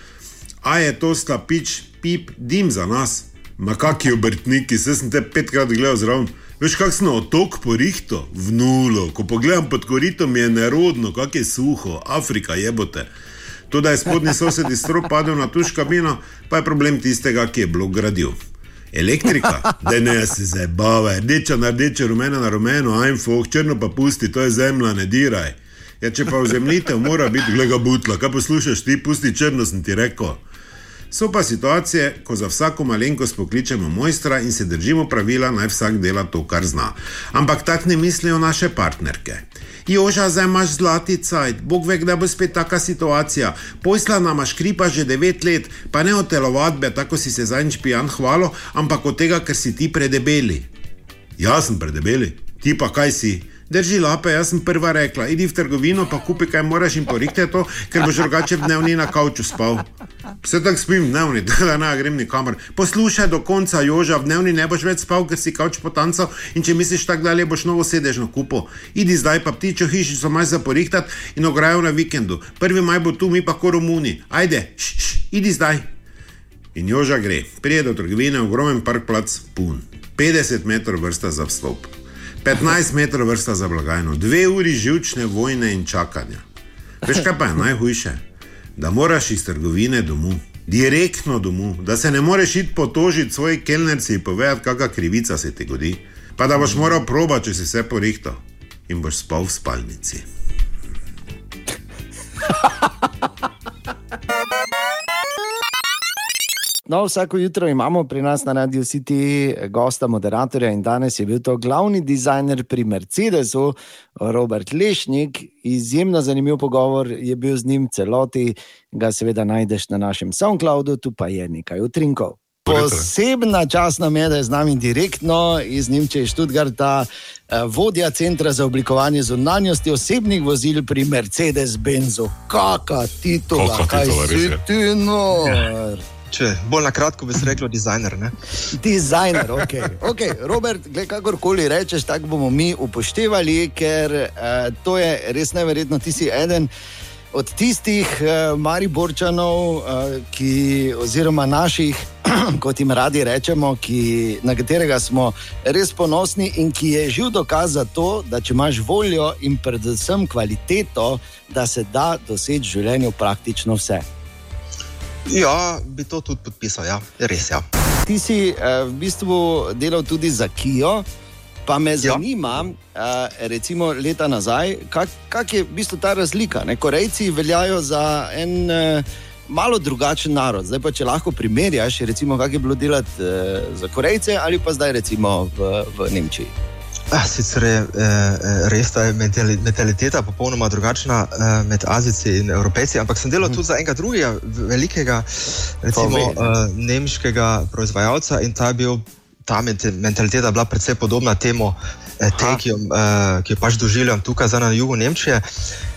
A je to stapič, pip, dim za nas? Ma kakšni obrtniki, se sem te petkrat gledal zraven. Veš, kak smo otok porihto, v nulo. Ko pogledam pod koritom, je nerodno, kak je suho, Afrika jebote. To, da je spodnji sosed iz strop padel na tuš kabino, pa je problem tistega, ki je blok gradil. Elektrika, da ne se zabava, rdeča na rdeče, rumena na rumeno, ajmo, črno pa pusti, to je zemlja, ne diraj. Ja, če pa vzemljitev mora biti, glega butla, kaj poslušaš ti, pusti črno, sem ti rekel. So pa situacije, ko za vsako malenkost pokličemo mojstra in se držimo pravila, naj vsak dela to, kar zna. Ampak tak ne mislijo naše partnerke. Joža, zdaj imaš zlati cajt, Bog ve, kdaj bo spet taka situacija. Pojsla nama škripa že devet let, pa ne od telovadbe, tako si se zadnjič pijan hvalo, ampak od tega, ker si ti predebeli. Jaz sem predebeli, ti pa kaj si? Drži lape, jaz sem prva rekla, idi v trgovino, pa kupi kaj moraš in porihte to, ker boš drugače v dnevni na kavču spal. Vse tako spim dnevni, (laughs) da ne grem nikamor. Poslušaj do konca, Joža, v dnevni ne boš več spal, ker si kavč potancal in če misliš tako dalje, boš novo sedežno kupo. Idi zdaj pa ptičo hišico maj za porihtati in ograjo na vikendu. Prvi maj bo tu, mi pa ko Romuni. Ajde, š, š, idi zdaj. In Joža gre, prije do trgovine, ogromen parkplac, pun. 50 metrov vrsta za vstop. 15 metrov vrsta za blagajno, dve uri živčne vojne in čakanja. Veš kaj pa je najhujše? Da moraš iz trgovine domov, direktno domov, da se ne moreš iti potožiti svoji kelnerci in povedati, kakšna krivica se ti godi. Pa da boš moral proba, če si vse porihto in boš spal v spalnici. (laughs) No, vsako jutro imamo pri nas na Radio City gosta, moderatorja in danes je bil to glavni dizajner pri Mercedesu, Robert Lešnik. Izjemno zanimiv pogovor je bil z njim celoti, ga seveda najdeš na našem SoundCloudu, tu pa je nekaj utrinkov. Posebna čast nam je, da je z nami direktno iz Nemčije, Študgarta, eh, vodja centra za oblikovanje zunanjosti osebnih vozil pri Mercedes-Benzu. Kakšna titula, Kaka kaj titula, res si ti nor? Če bolj na kratko bi se rekel dizajner. Ne? Dizajner, ok. okay Robert, gled, kakorkoli rečeš, tako bomo mi upoštevali, ker uh, to je res neverjetno. Ti si eden od tistih uh, Mariborčanov, uh, ki, oziroma naših, (clears throat) kot jim radi rečemo, ki, na katerega smo res ponosni in ki je živ dokaz za to, da če imaš voljo in predvsem kvaliteto, da se da doseči v življenju praktično vse. Ja, bi to tudi podpisal, ja. res ja. Ti si uh, v bistvu delal tudi za Kijo, pa me Ja. zanima, uh, recimo leta nazaj, kak, kak je v bistvu ta razlika. Ne? Korejci veljajo za en uh, malo drugačen narod. Zdaj pa, če lahko primerjaš, recimo, kak je bilo delati uh, za Korejce ali pa zdaj recimo v, v Nemčiji. Ah, Sicer je eh, eh, res ta mentali- mentaliteta popolnoma drugačna eh, med Azijci in Evropejci, ampak sem delal tudi za enega drugega velikega, recimo eh, nemškega proizvajalca in ta, je bil, ta mentaliteta je bila precej podobna temu, eh, tej, ki jo, eh, ki jo pač doživljam tukaj na jugu Nemčije.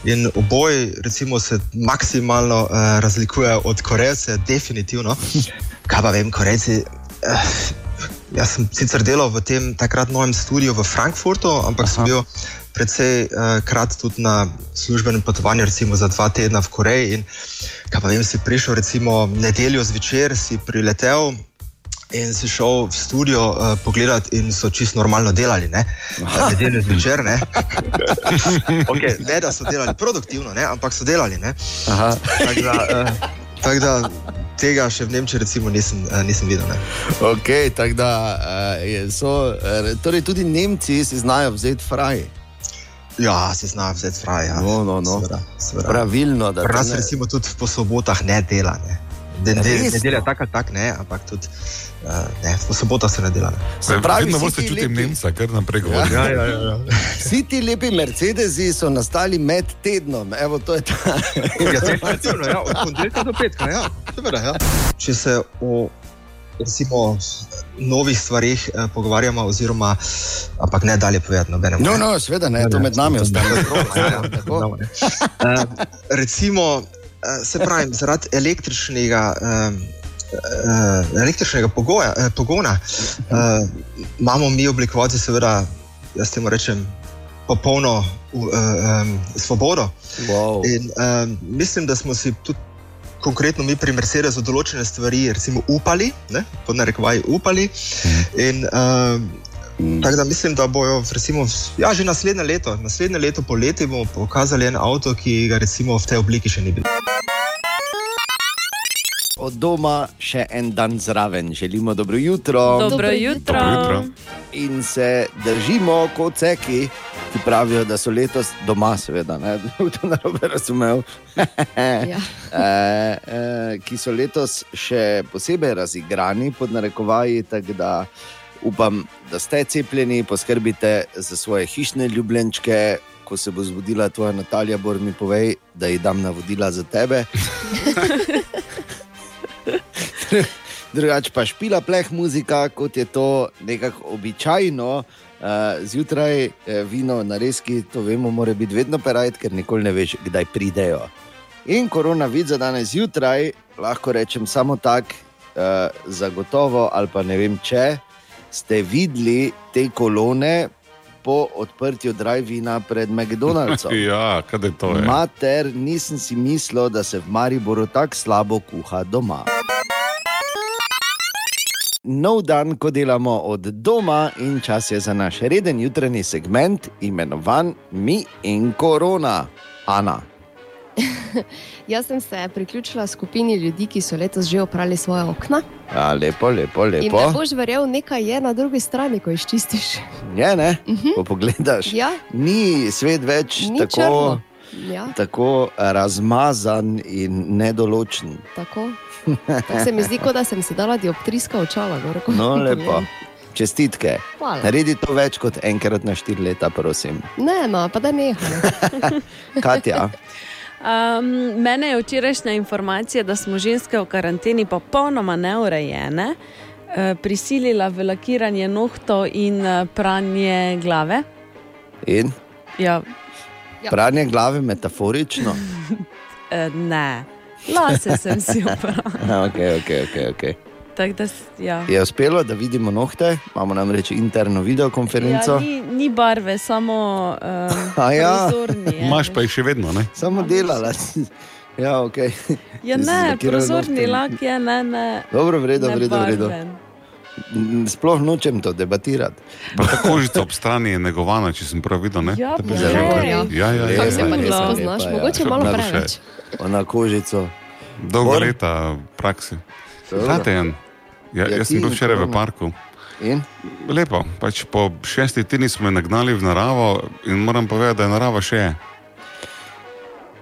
In oboji, recimo, se maksimalno eh, razlikujejo od Korejcev, definitivno. (laughs) Kaj pa vem, Korejci. Eh, Jaz sem sicer delal v tem takrat novem studiu v Frankfurtu, ampak Aha. sem bil precej uh, krat tudi na službenem potovanju, recimo za dva tedna v Koreji. In, kaj pa vem, si prišel, recimo nedeljo zvečer, si priletel. In si šel v studio uh, pogledat, in so čisto normalno delali, ne, nedeljo zvečer. Ne. (laughs) okay, ne, da so delali produktivno, ne, ampak so delali. ne. Aha. Tako da, uh, tak da tega še v Nemčiji recimo nisem, uh, nisem videl. Ne. Okay, tako da, je- so, uh, torej tudi Nemci si znajo vzeti fraj. Ja, se znajo vzeti fraj. Ja. No, no, no. Seveda, seveda. Pravilno, da to ne- recimo tudi po sobotah ne dela. Ne. Den, del, Res? nedelja tak ali tak, ne, ampak tudi ne, v soboto se ne dela. Ne. Se pravi, Vedno vsi bolj se ti čutim lepi- Nemca, kar naprej govorim. Ja, ja, ja, ja. Vsi ti lepi Mercedesi so nastali med tednom, evo to je ta. Ja, definitivno, ja, od ponedeljka do petka. Ja, seveda, ja. Če se o recimo, novih stvarih eh, pogovarjamo, oziroma, ampak ne dalje povedati nobenemu. No, no, seveda ne, to med nami ostane. Ja, ja, dobro, ne. Eh, recimo, eh, se pravi, zaradi električnega. eh, eh, Električnega pogoja, eh, pogona eh, imamo mi oblikovati, seveda, jaz temu rečem, popolno uh, um, svobodo. Wow. In um, mislim, da smo si tudi konkretno mi pri Mercedesu določene stvari recimo, upali, ne, pod narekovaji upali. In, um, Tako da mislim, da bojo recimo, ja, že naslednje leto, naslednje leto poleti bomo pokazali en avto, ki ga recimo v tej obliki še ni bilo. Od doma še en dan zraven, želimo dobro jutro. Dobro jutro. Dobro jutro. In se držimo kot ceki, ki pravijo, da so letos doma, seveda, ne (laughs) da bo to narobe razumel. Ja. e, (laughs) e, ki so letos še posebej razigrani, pod narekovaji. Tako da upam, da ste cepljeni, poskrbite za svoje hišne ljubljenčke. Ko se bo zbudila tvoja Natalija, bor mi povej, da ji dam navodila za tebe. (laughs) (laughs) Drugače pa špila pleh muzika, kot je to nekako običajno. Uh, zjutraj eh, vino na reski, to vemo, mora biti vedno perajt, ker nikoli ne veš, kdaj pridejo. In korona vid za danes zjutraj, lahko rečem samo tako, uh, zagotovo, ali pa ne vem, če ste videli te kolone po odprtju drive-ina pred McDonald'som. (laughs) Ja, kaj je to? Je? Mater, nisem si mislil, da se v Mariboru tako slabo kuha doma. Nov dan, ko delamo od doma, in čas je za naš reden jutranji segment, imenovan Mi in Korona. Ana. (laughs) Jaz sem se priključila skupini ljudi, ki so letos že oprali svoje okna. Ja, lepo, lepo, In ne lepo. boš verjel, nekaj je na drugi strani, ko izčistiš. Je, ne? Ko pogledaš, Ja, ni svet več ni tako, črno. Ja, tako razmazan in nedoločen. tako. tako se mi zdi, kot da sem si dala dioptrijska očala. Gor, ko No, lepo. Čestitke. Hvala. Naredi to več kot enkrat na štiri leta, prosim. Ne, no, pa da neham. (laughs) Katja, Um, mene je včerajšnja informacija, da smo ženske v karanteni popolnoma neurejene, uh, prisilila v lakiranje nohtov in uh, pranje glave. in Ja, Ja. pranje glave metaforično. uh, (laughs) ne, lase sem si opravila. (laughs) okay, okay, okay, okay. Tako da, ja. Je uspelo, da vidimo nohte, imamo namreč interno videokonferenco. Ja, ni, ni barve, samo uh, (laughs) A ja. prozorni. je. Imaš pa jih še vedno, ne? Samo delala. Ja, okay. Ja, ne, prozorni lak je ne, ne. Dobro, v redu, v Sploh nočem to debatirati. Pa ta kožica ob strani je negovana, če sem prav videl. Ne? Ja, pa že- ja, ja, ja, Kako se ja, pa ja. ti ja. spoznaš, Lepa, ja. mogoče malo preveč. Ona kožico. Dolga Bor? leta. Dobro. Znate, en. Ja, Ja, jaz sem bil včeraj v parku. In? Lepo, pač po šestih tednih smo jo nagnali v naravo in moram povedati, da je narava še je.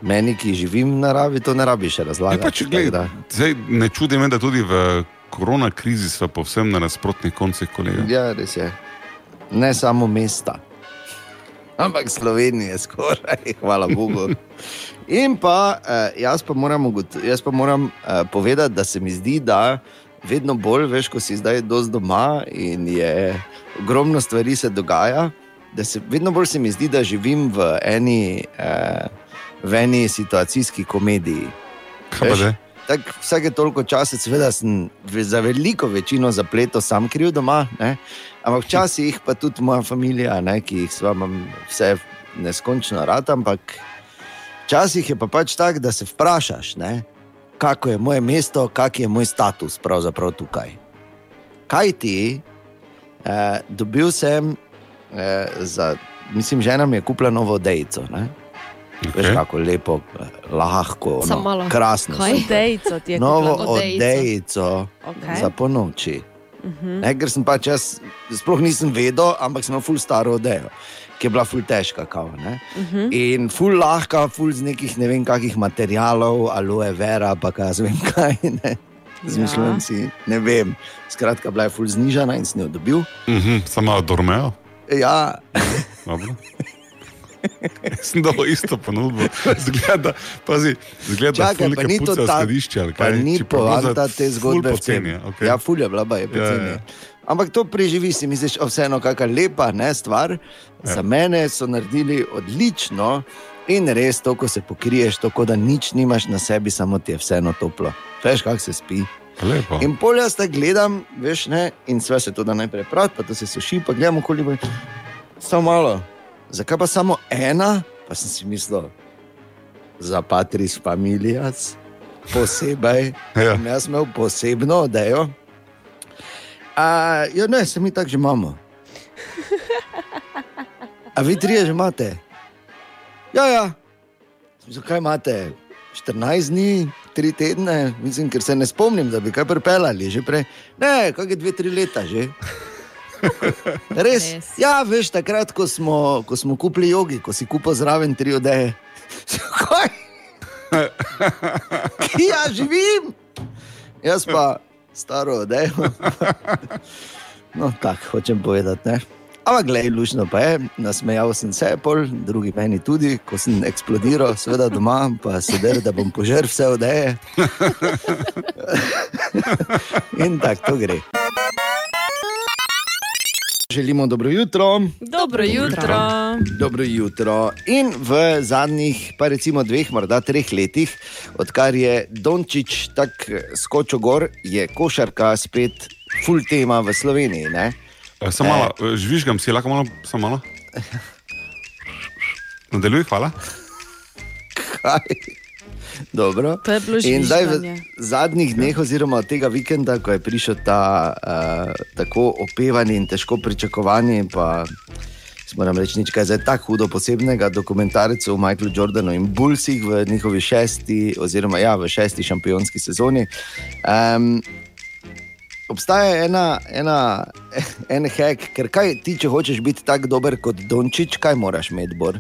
Meni, ki živim v naravi, to ne rabiš razlagati. pač, tako zdaj, ne čudi me, da tudi v korona krizi smo povsem na nasprotnih koncih, kolega. Ja, res je. Ne samo mesta, ampak Slovenije skoraj, (laughs) hvala Bogu. In pa eh, jaz pa moram, jaz pa moram eh, povedati, da se mi zdi, da vedno bolj, veš, ko si zdaj dosti doma in je ogromno stvari se dogaja, da se vedno bolj se mi zdi, da živim v eni, eh, v eni situacijski komediji. Kaj pa Veš? Tak, vsake toliko časa, seveda, sem za veliko večino zapletov sam kriv doma, ne? ampak včasih pa tudi moja družina, ki jih vami vse neskončno rad, ampak včasih je pa pač tako, da se vprašaš, ne, kako je moje mesto, kak je moj status pravzaprav tukaj. Kaj ti, eh, dobil sem, eh, za, mislim, žena mi je kupila novo dejico. Ne? Veš, Okay. kako lepo, lahko, no, krasno. Kaj? super. Dejco ti je Novo odejico Okej. za ponoči. Mhm. Ne, ker sem pač jaz, sploh nisem vedel, ampak sem imel ful staro odejo, ki je bila ful težka. Kao, ne. Mhm. In ful lahka, ful z nekih ne vem kakih materialov, aloe vera, pa kaj jaz vem kaj. (laughs) Ne. Zmišljujem Ja. si, ne vem. Skratka, bila je ful znižana in sem jo dobil. Mhm, Samo Dormeo. Ja, Dobro. Jaz (laughs) (laughs) sem dal isto ponudbo. Zgleda, pazi, zgleda, Čakaj, pa ni to ta ta- skladišče. pa ni poanta te ful zgodbe. v poceni, tem. je, okej. Ja, fulja bila, ba je poceni. Ja, ja. Ampak to preživi si, misliš, vseeno kakšna lepa ne, stvar. Ja. Za mene so naredili odlično in res to, ko se pokriješ, tako da nič nimaš na sebi, samo ti je vseeno toplo. Veš, kako se spi. Lepo. In polja sta gledam, veš, ne, in sve se to da najprej prav, pa to se suši, pa gledamo, koliko je. Samo malo. Zakaj pa samo ena? Pa sem si mislil, za Patris familijas, posebej. (laughs) Ja. In Jaz imel posebno odejo. A, ja, ne, se mi tako že imamo. A vi trije že imate? Ja, ja. Zakaj imate 14 dni, 3 tedne? Mislim, ker se ne spomnim, da bi kaj pripeljali že prej. Ne, kaj je 2-3 leta že. (laughs) Res? Res. Ja, veš, takrat, ko smo, ko smo kupili jogi, ko si kupil zraven tri odeje. (laughs) Kaj? Ki ja živim? Jaz pa staro odejo. (laughs) No, tako hočem povedati. Ne? Ampak, gledaj, lušno pa je, nasmejal sem se, pol, drugi meni tudi, ko sem eksplodiral, seveda doma, pa sedel, da bom požrl vse odeje. In tako to gre. Želimo dobro jutro. Dobro jutro. Dobro jutro. In v zadnjih, pa recimo dveh, morda treh letih, odkar je Dončić tako skočil gor, je košarka spet full tema v Sloveniji. Ne? Eh, Samo malo, eh, žvižgam si, lahko malo, samo malo. (laughs) Nadaljuj, hvala. Kaj? Dobro. To je bilo In zdaj v zadnjih dneh, oziroma tega vikenda, ko je prišel ta uh, tako opevani in težko pričakovani, pa moram reči, nič kaj zdaj tako hudo posebnega, dokumentarec o Michaelu Jordanu in Bullsih v njihovi šesti, oziroma ja, v šesti šampionski sezoni. Um, Obstaja ena, ena, en hek, ker kaj ti, če hočeš biti tako dober kot Dončić, kaj moraš imeti, Bor?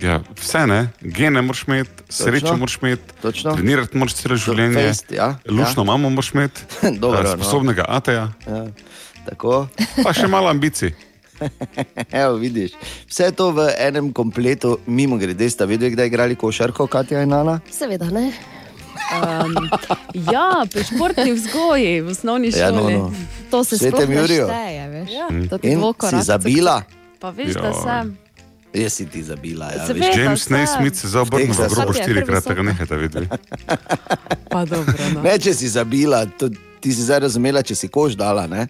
Ja, vse ne, gene moraš imeti, srečo moraš imeti, trenirati moraš celo življenje. fejst, ja, Lušno mamo moraš imeti, (laughs) Dobro, eh, no. sposobnega ateja, Ja, tako. pa še malo ambicij. (laughs) Evo, vidiš, vse to v enem kompletu, mimo grede, sta vedeli, kdaj igrali košarko, Katja in Ana. Seveda ne. Um, (laughs) ja, pri športni vzgoji v osnovni šoli. Ja, no, no. To se Svetem sploh ne šteje, veš. Ja. To ti In dvokorak. si zabila, Pa veš, da Joj. sem. Jaz si ti zabila. Ja, veš. James. Naismith se zaobrne v grobo štirikrat, tega nehajte videti. (laughs) Pa dobro. No. ne, če si zabila, to, ti si zdaj razumela, če si koš dala. Ne?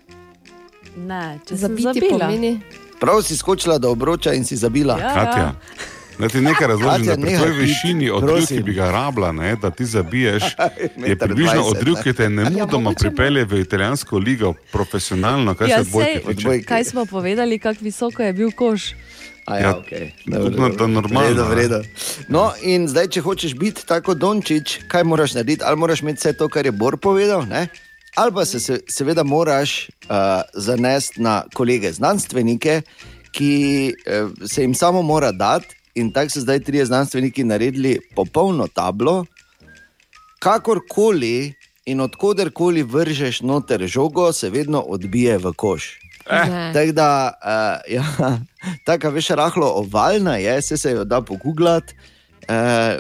Ne, če Zabiti zabila. pomeni. Prav si skočila do obroča in si zabila. Ja, Katja, da ti nekaj (laughs) razložim, Katja, da pri tvoji višini odriv, ki bi ga rabila, ne, da ti zabiješ, (laughs) je približno ne. ki te ne mudoma mogoče pripelje v italijansko ligo, profesionalno, kar Ja, se odbojke sej- tiče. Kaj smo povedali, kako visoko je bil koš? A ja, Ja, okay. tudi na- to je normalno, Vredo, vredo. No, in zdaj, če hočeš biti tako Dončić, kaj moraš narediti? Ali moraš imeti vse to, kar je Bor povedal, ne? ali pa se, se seveda moraš uh, zanesti na kolege znanstvenike, ki uh, se jim samo mora dati. In tako so zdaj trije znanstveniki naredili popolno tablo, kakorkoli in odkuderkoli vržeš noter žogo, se vedno odbije v koš. Ne. Tako da, uh, ja, tako veš, rahlo ovalna je, se, se jo da pogooglati. Uh,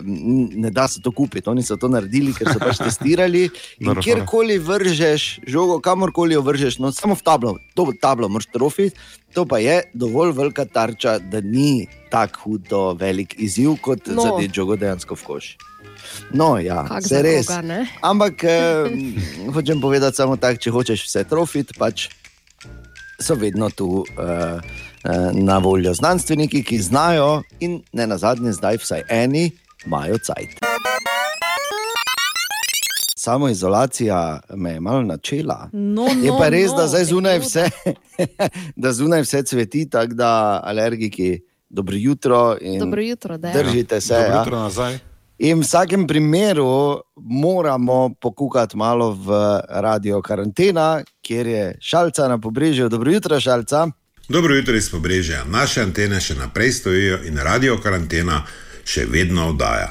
ne da se to kupiti, oni so to naredili, ker so pač (laughs) testirali. In kjerkoli vržeš žogo, kamorkoli jo vržeš, no, samo v tablo, to tablo moraš trofiti, to pa je dovolj velika tarča, da ni tako hudo velik izziv, kot No. no. zadeti žogo dejansko v koš. No, ja, Kak se za res. koga, ne? (laughs) Ampak eh, hočem povedati samo tako, če hočeš vse trofiti, pač so vedno tu uh, na voljo znanstveniki, ki znajo in ne na zadnje, zdaj vsaj eni imajo cajt. Samo izolacija me je malo načela. No, Je no, pa res, no, da zdaj zunaj vse, (laughs) da zunaj vse cveti, tako da alergiki, dobro jutro in Dobro jutro, da je. držite se. Dobro Ja. jutro nazaj. In v vsakem primeru moramo pokukati malo v radio karantena, kjer je šalca na pobrežju. Dobro jutro, šalca. Dobro jutro iz pobrežja. Naše antene še naprej stojijo in radio karantena še vedno oddaja.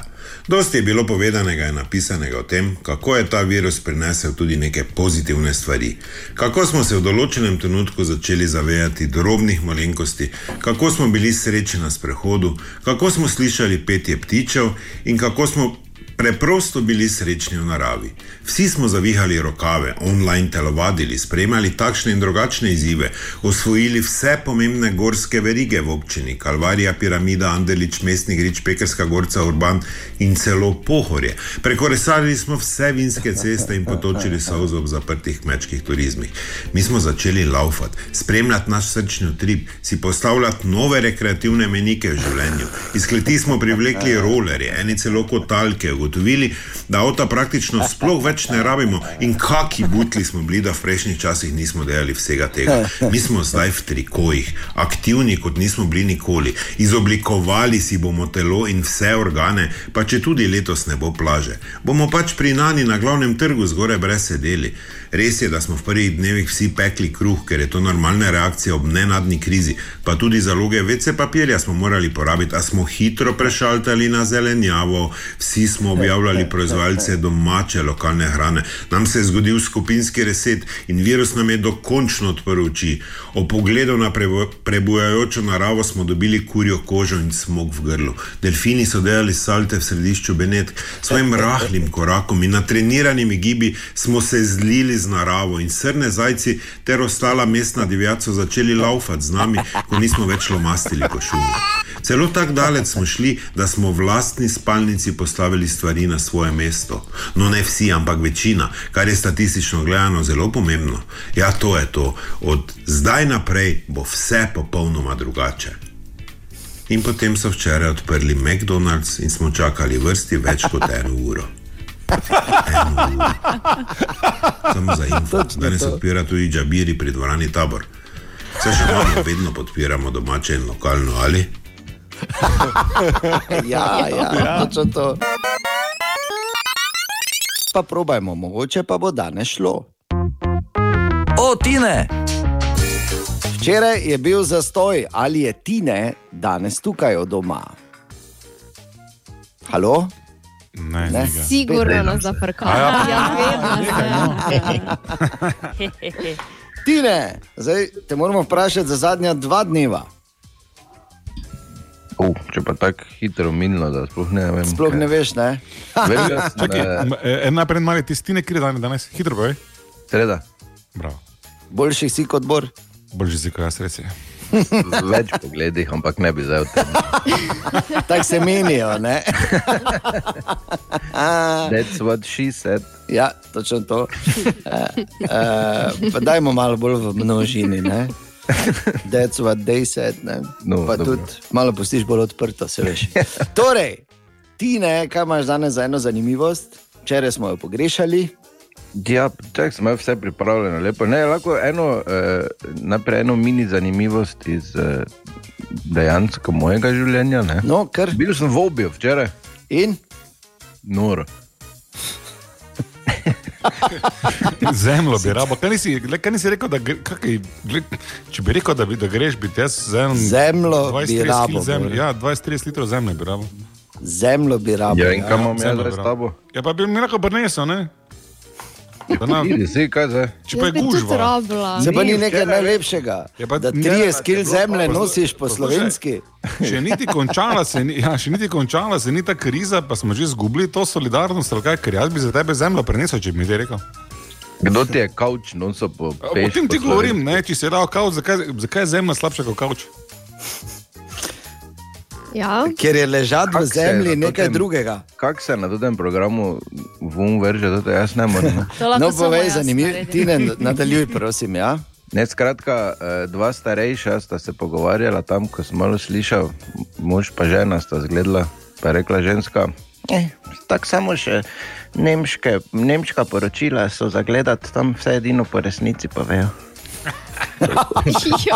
Dosti je bilo povedanega in napisanega o tem, kako je ta virus prinesel tudi neke pozitivne stvari. Kako smo se v določenem trenutku začeli zavedati drobnih malenkosti, kako smo bili srečni na sprehodu, kako smo slišali petje ptičev in kako smo preprosto bili srečni v naravi. Vsi smo zavihali rokave, online telovadili, spremljali takšne in drugačne izzive, osvojili vse pomembne gorske verige v občini, Kalvarija, Piramida, Andelič, Mestni Grič, Pekerska gorca, Urban in celo Pohorje. Prekoresali smo vse vinske ceste in potočili solzo ob zaprtih kmečkih turizmih. Mi smo začeli laufati, spremljati naš srčni utrip, si postavljati nove rekreativne menike v življenju. Iz kleti smo privlekli rolerje, eni celo kotalke, ugotovili, da avta praktično sploh več ne rabimo in kaki butli smo bili, da v prejšnjih časih nismo delali vsega tega. Mi smo zdaj v trikojih, aktivni kot nismo bili nikoli, izoblikovali si bomo telo in vse organe, pa če tudi letos ne bo plaže. Bomo pač pri Nani na glavnem trgu zgoraj brez sedeli. Res je, da smo v prvih dnevih vsi pekli kruh, ker je to normalna reakcija ob nenadni krizi, pa tudi zaloge vece papirja smo morali porabiti, a smo hitro prešaltali na zelenjavo, vsi smo objavljali proizvajalce domače lokalne hrane. Nam se je zgodil skupinski reset in virus nam je dokončno odprl oči. O pogledu na prebu- prebujajočo naravo smo dobili kurjo kožo in smog v grlu. Delfini so delali salte v središču Benetk, s svojim rahlim korakom in natreniranimi gibi smo se zlili z naravo in srne zajci ter ostala mestna divjad so začeli laufati z nami, ko nismo več lomastili šumi. Celo tako daleč smo šli, da smo v lastni spalnici postavili stvari na svoje mesto. No, ne vsi, ampak večina, kar je statistično gledano zelo pomembno. Ja, to je to. Od zdaj naprej bo vse popolnoma drugače. In potem so včeraj odprli McDonald's in smo čakali vrsti več kot eno uro. (laughs) Samo za info, danes odpira tudi Džabiri pri dvorani Tabor. Vse še malo vedno podpiramo domače in lokalno, ali? (laughs) Ja, ja, točno to. Pa probajmo, mogoče pa bo danes šlo. O, Tine! Včeraj je bil zastoj, ali je Tine danes tukaj od doma. Halo? Ne, Ne. Sigurno nas zafrkava. A ja. Ja, vedno se. (laughs) Tine, zdaj te moramo vprašati za zadnja dva dneva. Uh, če pa tako hitro minilo, da sploh ne vem. Sploh ne veš, ne? (laughs) Eh, eh, en najprej mali tistine, kje je dan danes, hitro povej. Sreda. Bravo. Boljši si kot bor. Boljši si kot jaz, res je. V (laughs) več pogledih, ampak ne bi zdaj o tem. (laughs) Tako se menijo, ne? (laughs) That's what she said. Ja, točno to. Uh, uh, dajmo malo bolj v množini. Ne? That's what they said. Ne? No, pa dobro. tudi malo pustiš bolj odprto, se veš. Torej, ti ne, kaj imaš danes za eno zanimivost? Včeraj smo jo pogrešali. Ja, čak sem imel vse pripravljeno, lepo. Ne, lahko eno, eh, najprej eno mini zanimivost iz eh, dejansko mojega življenja. Ne? No, kar. Bil sem v obju včeraj. In? Noro. (laughs) Zemljo bi rabo. Kaj nisi, kaj nisi rekel, da, kakaj, gled, če bi rekel, da, bi, da greš biti jaz z enim Zemljo bi 20-30 rabo. Bore. Ja, 20-30 litrov zemlje bi rabo. Zemljo bi rabo. Ja, in kam imam jaz zemljo bi s tabo? Ja, pa bi mi lahko prinesel, ne? Da nam, Idi si, kaj zdaj? če pa je gužva. Se pa ni nekaj najlepšega, pa da ne, 30 kg bilo zemlje nosiš po slovenski. Še niti končala se ni, ja, še niti končala se ni ta kriza, pa smo že izgubili to solidarnost, kaj, ker jaz bi za tebe zemljo prenesel, če bi mi ti rekel. Kdo ti je kavč, non so po O tem ti govorim, ne, če si dal kavč, zakaj, zakaj je zemlja slabša kot kavč? Ja. Ker je ležati v zemlji nekaj tem- drugega. Kako se na tem programu vum verže, to jaz ne morem. (laughs) No, povej, zanimivo. Ti ne nadaljuj, prosim. Ja? Ne, skratka, eh, dva starejša sta se pogovarjala tam, ko sem malo slišal, mož pa žena sta zgledala, pa je rekla ženska. Eh, tako samo še nemške, nemška poročila so zagledati, tam vse edino po resnici povejo. (laughs)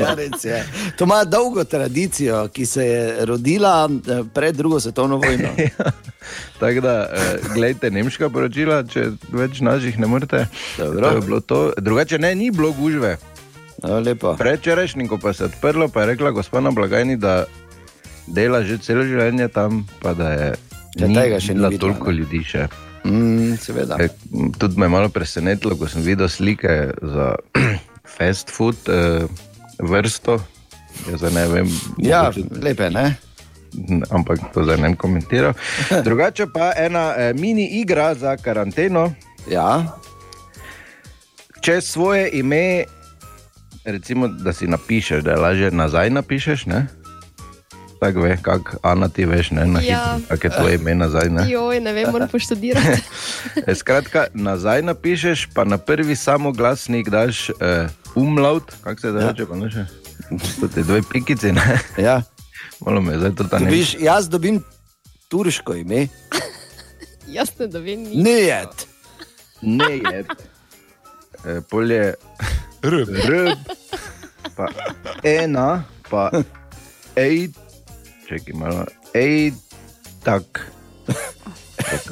Ja, res je. To ima dolgo tradicijo, ki se je rodila eh, pred drugo svetovno vojno. (laughs) Tako da, eh, gledajte, nemška poročila, če več naših ne morete. Dobro. To je bilo to. Drugače ne, ni bilo gužve. No, lepo. Prečerajšnjim, ko pa se je odprlo, pa je rekla gospod na blagajni, da dela že celo življenje tam, pa da je Ja, tega še ni bilo toliko ljudi še. Mm, seveda. E, tudi me je malo presenetilo, ko sem videl slike za fast food eh, vrsto. Zdaj ne vem, Ja, mogoče- lepe, ne? ampak to zdaj ne bom komentiral. (laughs) Drugače pa ena eh, mini igra za karanteno. Ja. Če svoje ime, recimo, da si napišeš, da je lažje nazaj napišeš, ne? Tako ve, kako Ana ti veš, ne, na Ja. hitro, kako je tvoje ime nazaj. Ne? (laughs) Joj, ne vem, moram poštudirati. (laughs) E, Skratka, nazaj napišeš, pa na prvi samoglasnik daš uh, umlaut, kako se da reče, pa ne še. To te dve pikice, ne? Ja. Malo me zdaj to ta ne. Dobiš, jaz dobim turško ime, (laughs) Jaz ne dobim nič. nejet. Ne je. E, polje R. R, pa ena, pa ej, čekaj malo, ej, tak.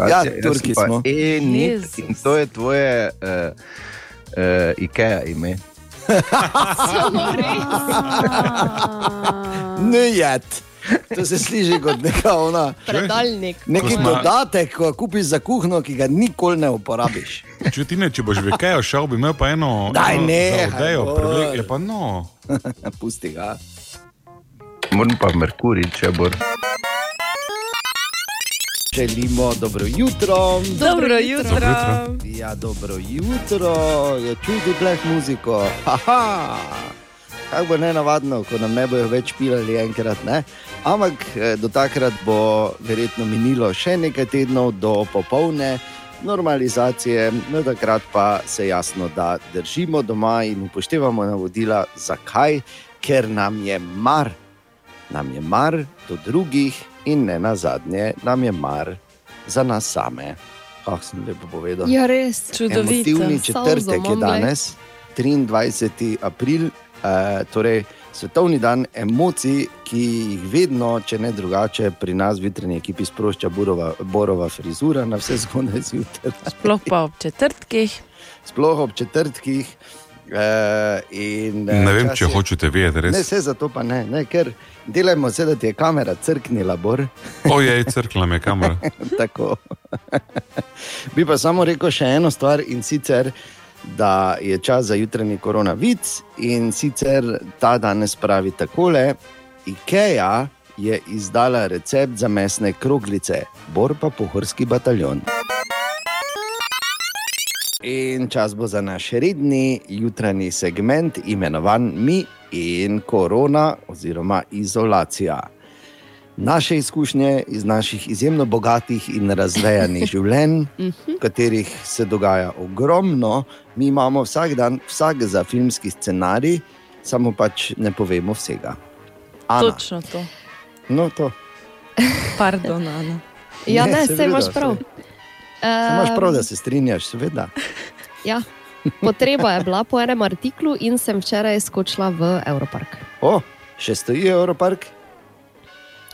Ja, Turki smo. E, nit, in to je tvoje uh, uh, IKEA ime. (laughs) Nejet. To se sliši kot neka ona. Predalnik. Neki Ko smo- dodatek, ko kupiš za kuhno, ki ga nikoli ne uporabiš. Če ti ne, če boš v Ikejo šel, bi imel pa eno. Daj, eno nehaj, zaodejo, Bor. privlek- Je pa no. (laughs) Pusti ga. Moram pa Merkurij, če bo. Želimo dobro jutro. Dobro jutro. Ja, dobro jutro, je čuti pleh muziko. Haha. Kaj bo ne navadno, ko nam ne bojo več pilali enkrat, ne? Ampak eh, do takrat bo verjetno minilo še nekaj tednov do popolne normalizacije, no takrat pa se jasno, da držimo doma in upoštevamo navodila, zakaj, ker nam je mar, nam je mar do drugih in ne na zadnje, nam je mar za nas same. Kako sem lepo povedal. Ja, res. Čudovito. Emotivni Solzo četrtek je danes, 23. april, eh, torej svetovni dan emocij, ki jih vedno, če ne drugače, pri nas v jutranji ekipi sprošča burova, borova frizura na vse zgodaj zjutraj. Sploh pa ob četrtkih. Sploh ob četrtkih. Eh, in, eh, Ne vem, če je- hočete vedeti, Ne, res. vse zato pa ne, ne, ker delajmo se, da ti je kamera crknila. Ojej, crkla me kamera. (laughs) Tako. (laughs) Bi pa samo rekel še eno stvar in sicer, da je čas za jutranji koronavic in sicer ta danes pravi takole: IKEA je izdala recept za mesne kroglice, bor pa pohorski bataljon. In čas bo za naš redni jutranji segment, imenovan Mi in korona oziroma izolacija. Naše izkušnje iz naših izjemno bogatih in razvejanih (laughs) življenj, v katerih se dogaja ogromno, mi imamo vsak dan, vsak za filmski scenarij, samo pač ne povemo vsega. Ana, Točno to. no, to. (laughs) Pardon, Ana. Ja, Ne, ne, se imaš prav. Saj Imaš prav, da se strinjaš, seveda. Ja. Potreba je bila po enem artiklu in sem včeraj skočila v Europark. O, še stoji Europark?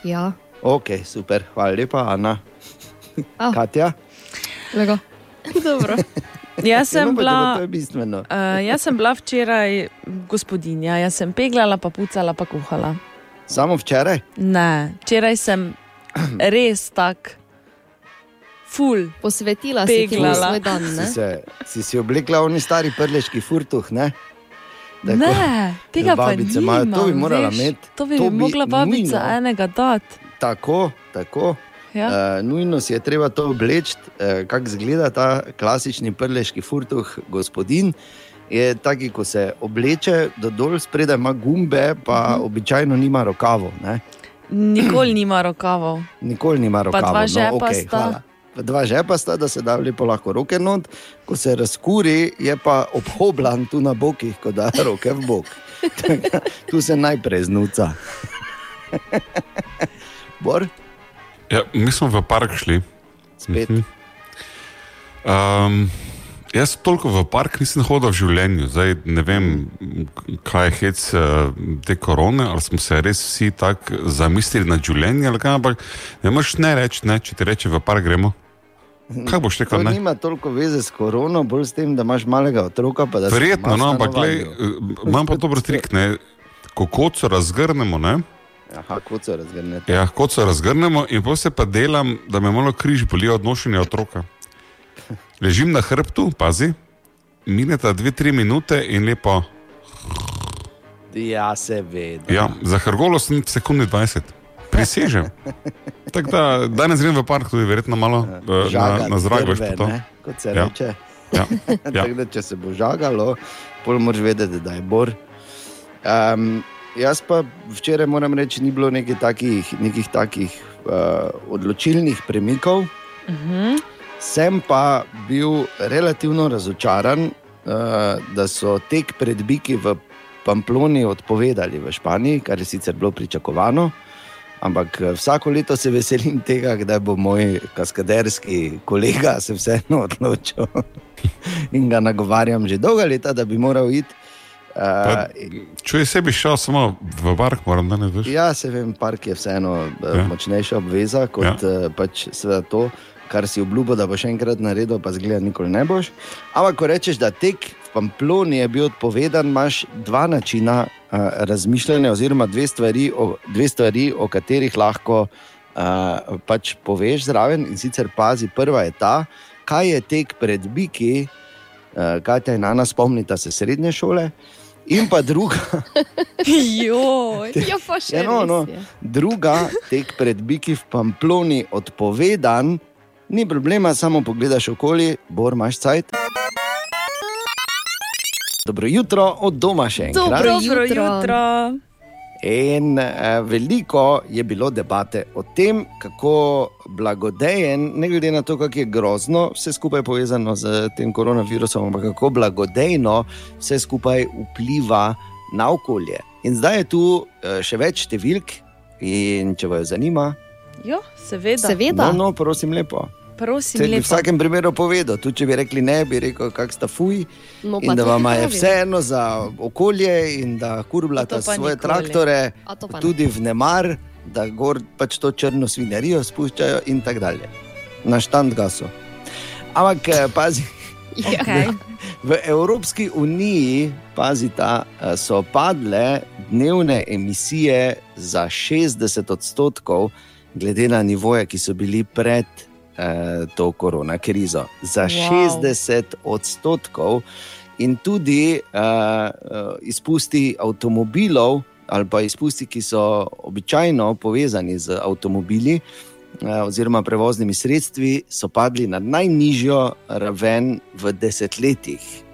Ja, Ok, super, hvala lepa, Ana. Ah. Katja? Lego. Dobro. (laughs) Jaz Ja, sem, bila, To je bistveno. uh, jaz sem bila včeraj gospodinja, jaz sem peglala, pa pucala, pa kuhala. Samo včeraj? Ne, včeraj sem (clears throat) res tak, ful. Posvetila si ti Peglala. svoj dan. Si, Ne? se, si si oblekla oni stari prleški furtuh, ne? Tako. Ne, tega pa babice nimam, imajo, to bi morala imeti. To bi, To bi bi mogla babica nujno. enega dati. Tako, tako. Ja. Uh, nujno si je treba to obleči, uh, kako izgleda ta klasični prleški furtuh, gospodin. Je taki, ko se obleče do dol, spredaj ima gumbe, pa uh Mhm. -huh. običajno nima rokavov. Ne? Nikoli nima rokavov. Nikoli nima Pa rokavov. dva žepa no, okay, sta. hvala. Dva žepa sta, da se da lepo lahko roke not, ko se razkuri, je pa obhoblan tu na bokih, ko da roke v bok. (laughs) tu se najprej znuca. (laughs) Bor, Ja, mi smo v park šli. spet. Mhm. Um, jaz toliko v park nisem hodil v življenju, zdaj ne vem, kaj je hec eh, te korone, ali smo se res vsi tako zamislili na življenje, kaj, ampak ne moreš ne reči, ne, če ti reče v park gremo. Kaj boš To rekel? Ne? nima toliko veze s korono, bolj s tem, da imaš malega otroka. Verjetno, no, ampak glej, eh, imam pa dober trik. Ne? Ko koco razgrnemo, ne? Aha, kot se razgrnete. Ja, kot se razgrnemo, in potem se pa delam, da me malo križ boli od nošenja otroka. Ležim na hrbtu, pazi, mineta dve, tri minute in lepo. Ja, seveda. Ja, za hrgolo sem sekunde 20, prisežem. (laughs) Tako da danes grem v park, tudi verjetno malo eh, na, na zrak. veš, to. ne, Kot se Ja. reče. Ja. (laughs) Ja. Tako da, če se bo žagalo, pol moraš vedeti, da je bor. Um, jaz pa včeraj moram reči, ni bilo nekih takih, nekih takih uh, odločilnih premikov. Mhm. Sem pa bil relativno razočaran, uh, da so tek pred Biki v Pamploni odpovedali v Španiji, kar je sicer bilo pričakovano. Ampak eh, vsako leto se veselim tega, da bo moj kaskaderski kolega se vseeno odločil (laughs) in ga nagovarjam že dolga leta, da bi moral iti. Uh, Če sebi šel samo v park, moram danes več. ja, se vem, park je vseeno Ja. ja. močnejša obveza kot ja. pač seveda to, kar si obljubil, da boš enkrat naredil, pa zgleda, nikoli ne boš. Ampak, ko rečeš, da tek v Pamploni je bil odpovedan, imaš dva načina uh, razmišljanja, oziroma dve stvari, o, dve stvari, o katerih lahko uh, pač poveš zraven. In sicer pazi, prva je ta, kaj je tek pred Biki, uh, kaj te na nas spomnita se srednje šole. In pa druga, (laughs) Joj, ja, pa še Ja, no, no. druga, tek pred Biki v Pamploni odpovedan, ni problema, samo pogledaš okoli, bor imaš cajt. Dobro jutro, od doma še enkrat. Dobro jutro. In eh, veliko je bilo debate o tem, kako blagodejen, ne glede na to, kako je grozno, vse skupaj povezano z tem koronavirusom, ampak kako blagodejno vse skupaj vpliva na okolje. In zdaj je tu eh, še več številk, in če vas zanima, Jo, seveda. no, no, prosim, lepo. Prosim, Če bi v vsakem primeru povedal, tudi če bi rekli ne, bi rekel, kak sta fuj. No, in pa da vam je vseeno za okolje in da kurblata svoje nikoli. traktore, tudi v nemar, da gor pač to črno svinjarijo spuščajo in tako dalje. Na štand gaso. Ampak eh, pazi. (laughs) Okay. V Evropski uniji, pazita, eh, so padle dnevne emisije za 60 odstotkov, glede na nivoje, ki so bili pred eh, to korona krizo. Za Wow. 60 odstotkov, in tudi eh, eh, izpusti avtomobilov, ali pa izpusti, ki so običajno povezani z avtomobili. eh, Oziroma, prevoznimi sredstvi so padli na najnižjo raven v desetletjih.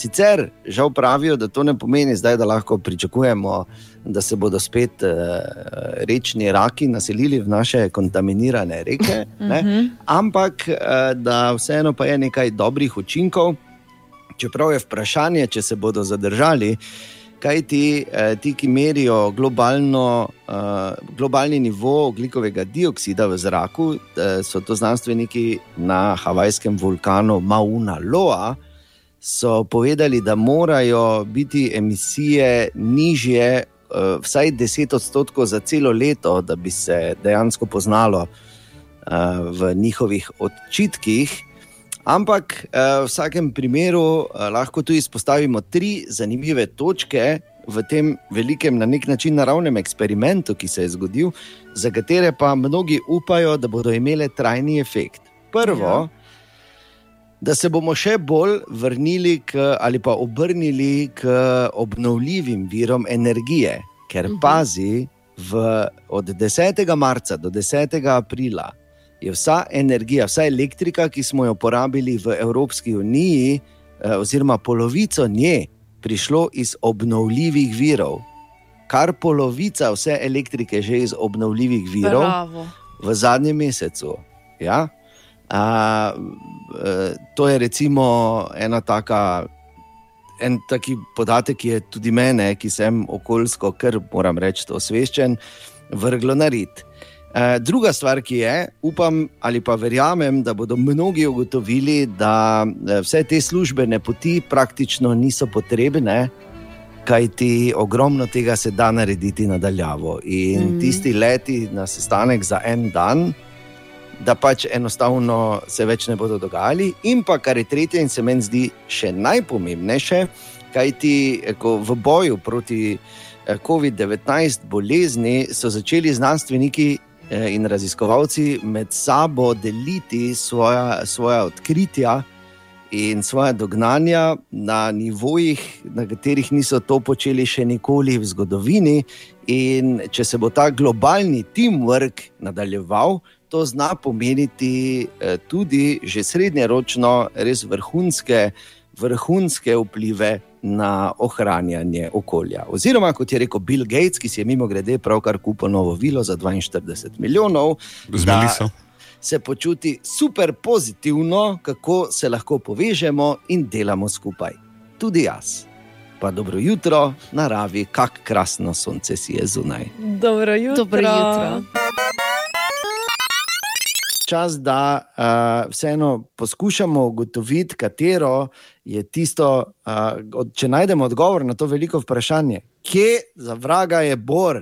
Sicer žal pravijo, da to ne pomeni zdaj, da lahko pričakujemo, da se bodo spet uh, rečni raki naselili v naše kontaminirane reke, ne? Mhm. ampak uh, da vseeno pa je nekaj dobrih učinkov, čeprav je vprašanje, če se bodo zadržali. Kaj ti, eh, ti ki merijo globalno, eh, globalni nivo oglikovega dioksida v zraku, eh, so to znanstveniki na havajskem vulkanu Mauna Loa, so povedali, da morajo biti emisije nižje, eh, vsaj 10 odstotkov za celo leto, da bi se dejansko poznalo eh, v njihovih odčitkih. Ampak eh, v vsakem primeru eh, lahko tu izpostavimo tri zanimive točke v tem velikem, na nek način naravnem eksperimentu, ki se je zgodil, za katere pa mnogi upajo, da bodo imele trajni efekt. Prvo, da se bomo še bolj vrnili k, ali pa obrnili k obnovljivim virom energije, ker pazi, v, od 10. marca do 10. aprila je vsa energija, vsa elektrika, ki smo jo porabili v Evropski uniji, eh, oziroma polovico nje, prišlo iz obnovljivih virov. Kar polovica vse elektrike je že iz obnovljivih virov Bravo. v zadnjem mesecu. Ja? A, e, to je recimo ena taka. En taki podatek ki je tudi mene, ki sem okoljsko, ker moram reči, osveščen, vrglo na rit. E, druga stvar, ki je, upam ali pa verjamem, da bodo mnogi ugotovili, da e, vse te službene poti praktično niso potrebne, kajti ogromno tega se da narediti nadaljavo. In mm. tisti leti na sestanek za en dan, da pač enostavno se več ne bodo dogajali. In pa kar je tretje, in se meni zdi še najpomembnejše, kajti ko v boju proti eh, COVID-19 bolezni, so začeli znanstveniki eh, in raziskovalci med sabo deliti svoja, svoja odkritja in svoje dognanja na nivojih, na katerih niso to počeli še nikoli v zgodovini. In če se bo ta globalni teamwork nadaljeval, to zna pomeniti eh, tudi že srednjeročno res vrhunske, vrhunske vplive na ohranjanje okolja. Oziroma, kot je rekel Bill Gates, ki si je mimo grede pravkar kupil novo vilo za 42 milijonov. Z da Meliso. Se počuti super pozitivno, kako se lahko povežemo in delamo skupaj. Tudi jaz. Pa dobro jutro, naravi, kak krasno sonce si je zunaj. Dobro jutro. Dobro jutro. Čas, da uh, vseeno poskušamo ugotoviti, katero je tisto, uh, od, če najdemo odgovor na to veliko vprašanje, kje za vraga je Bor.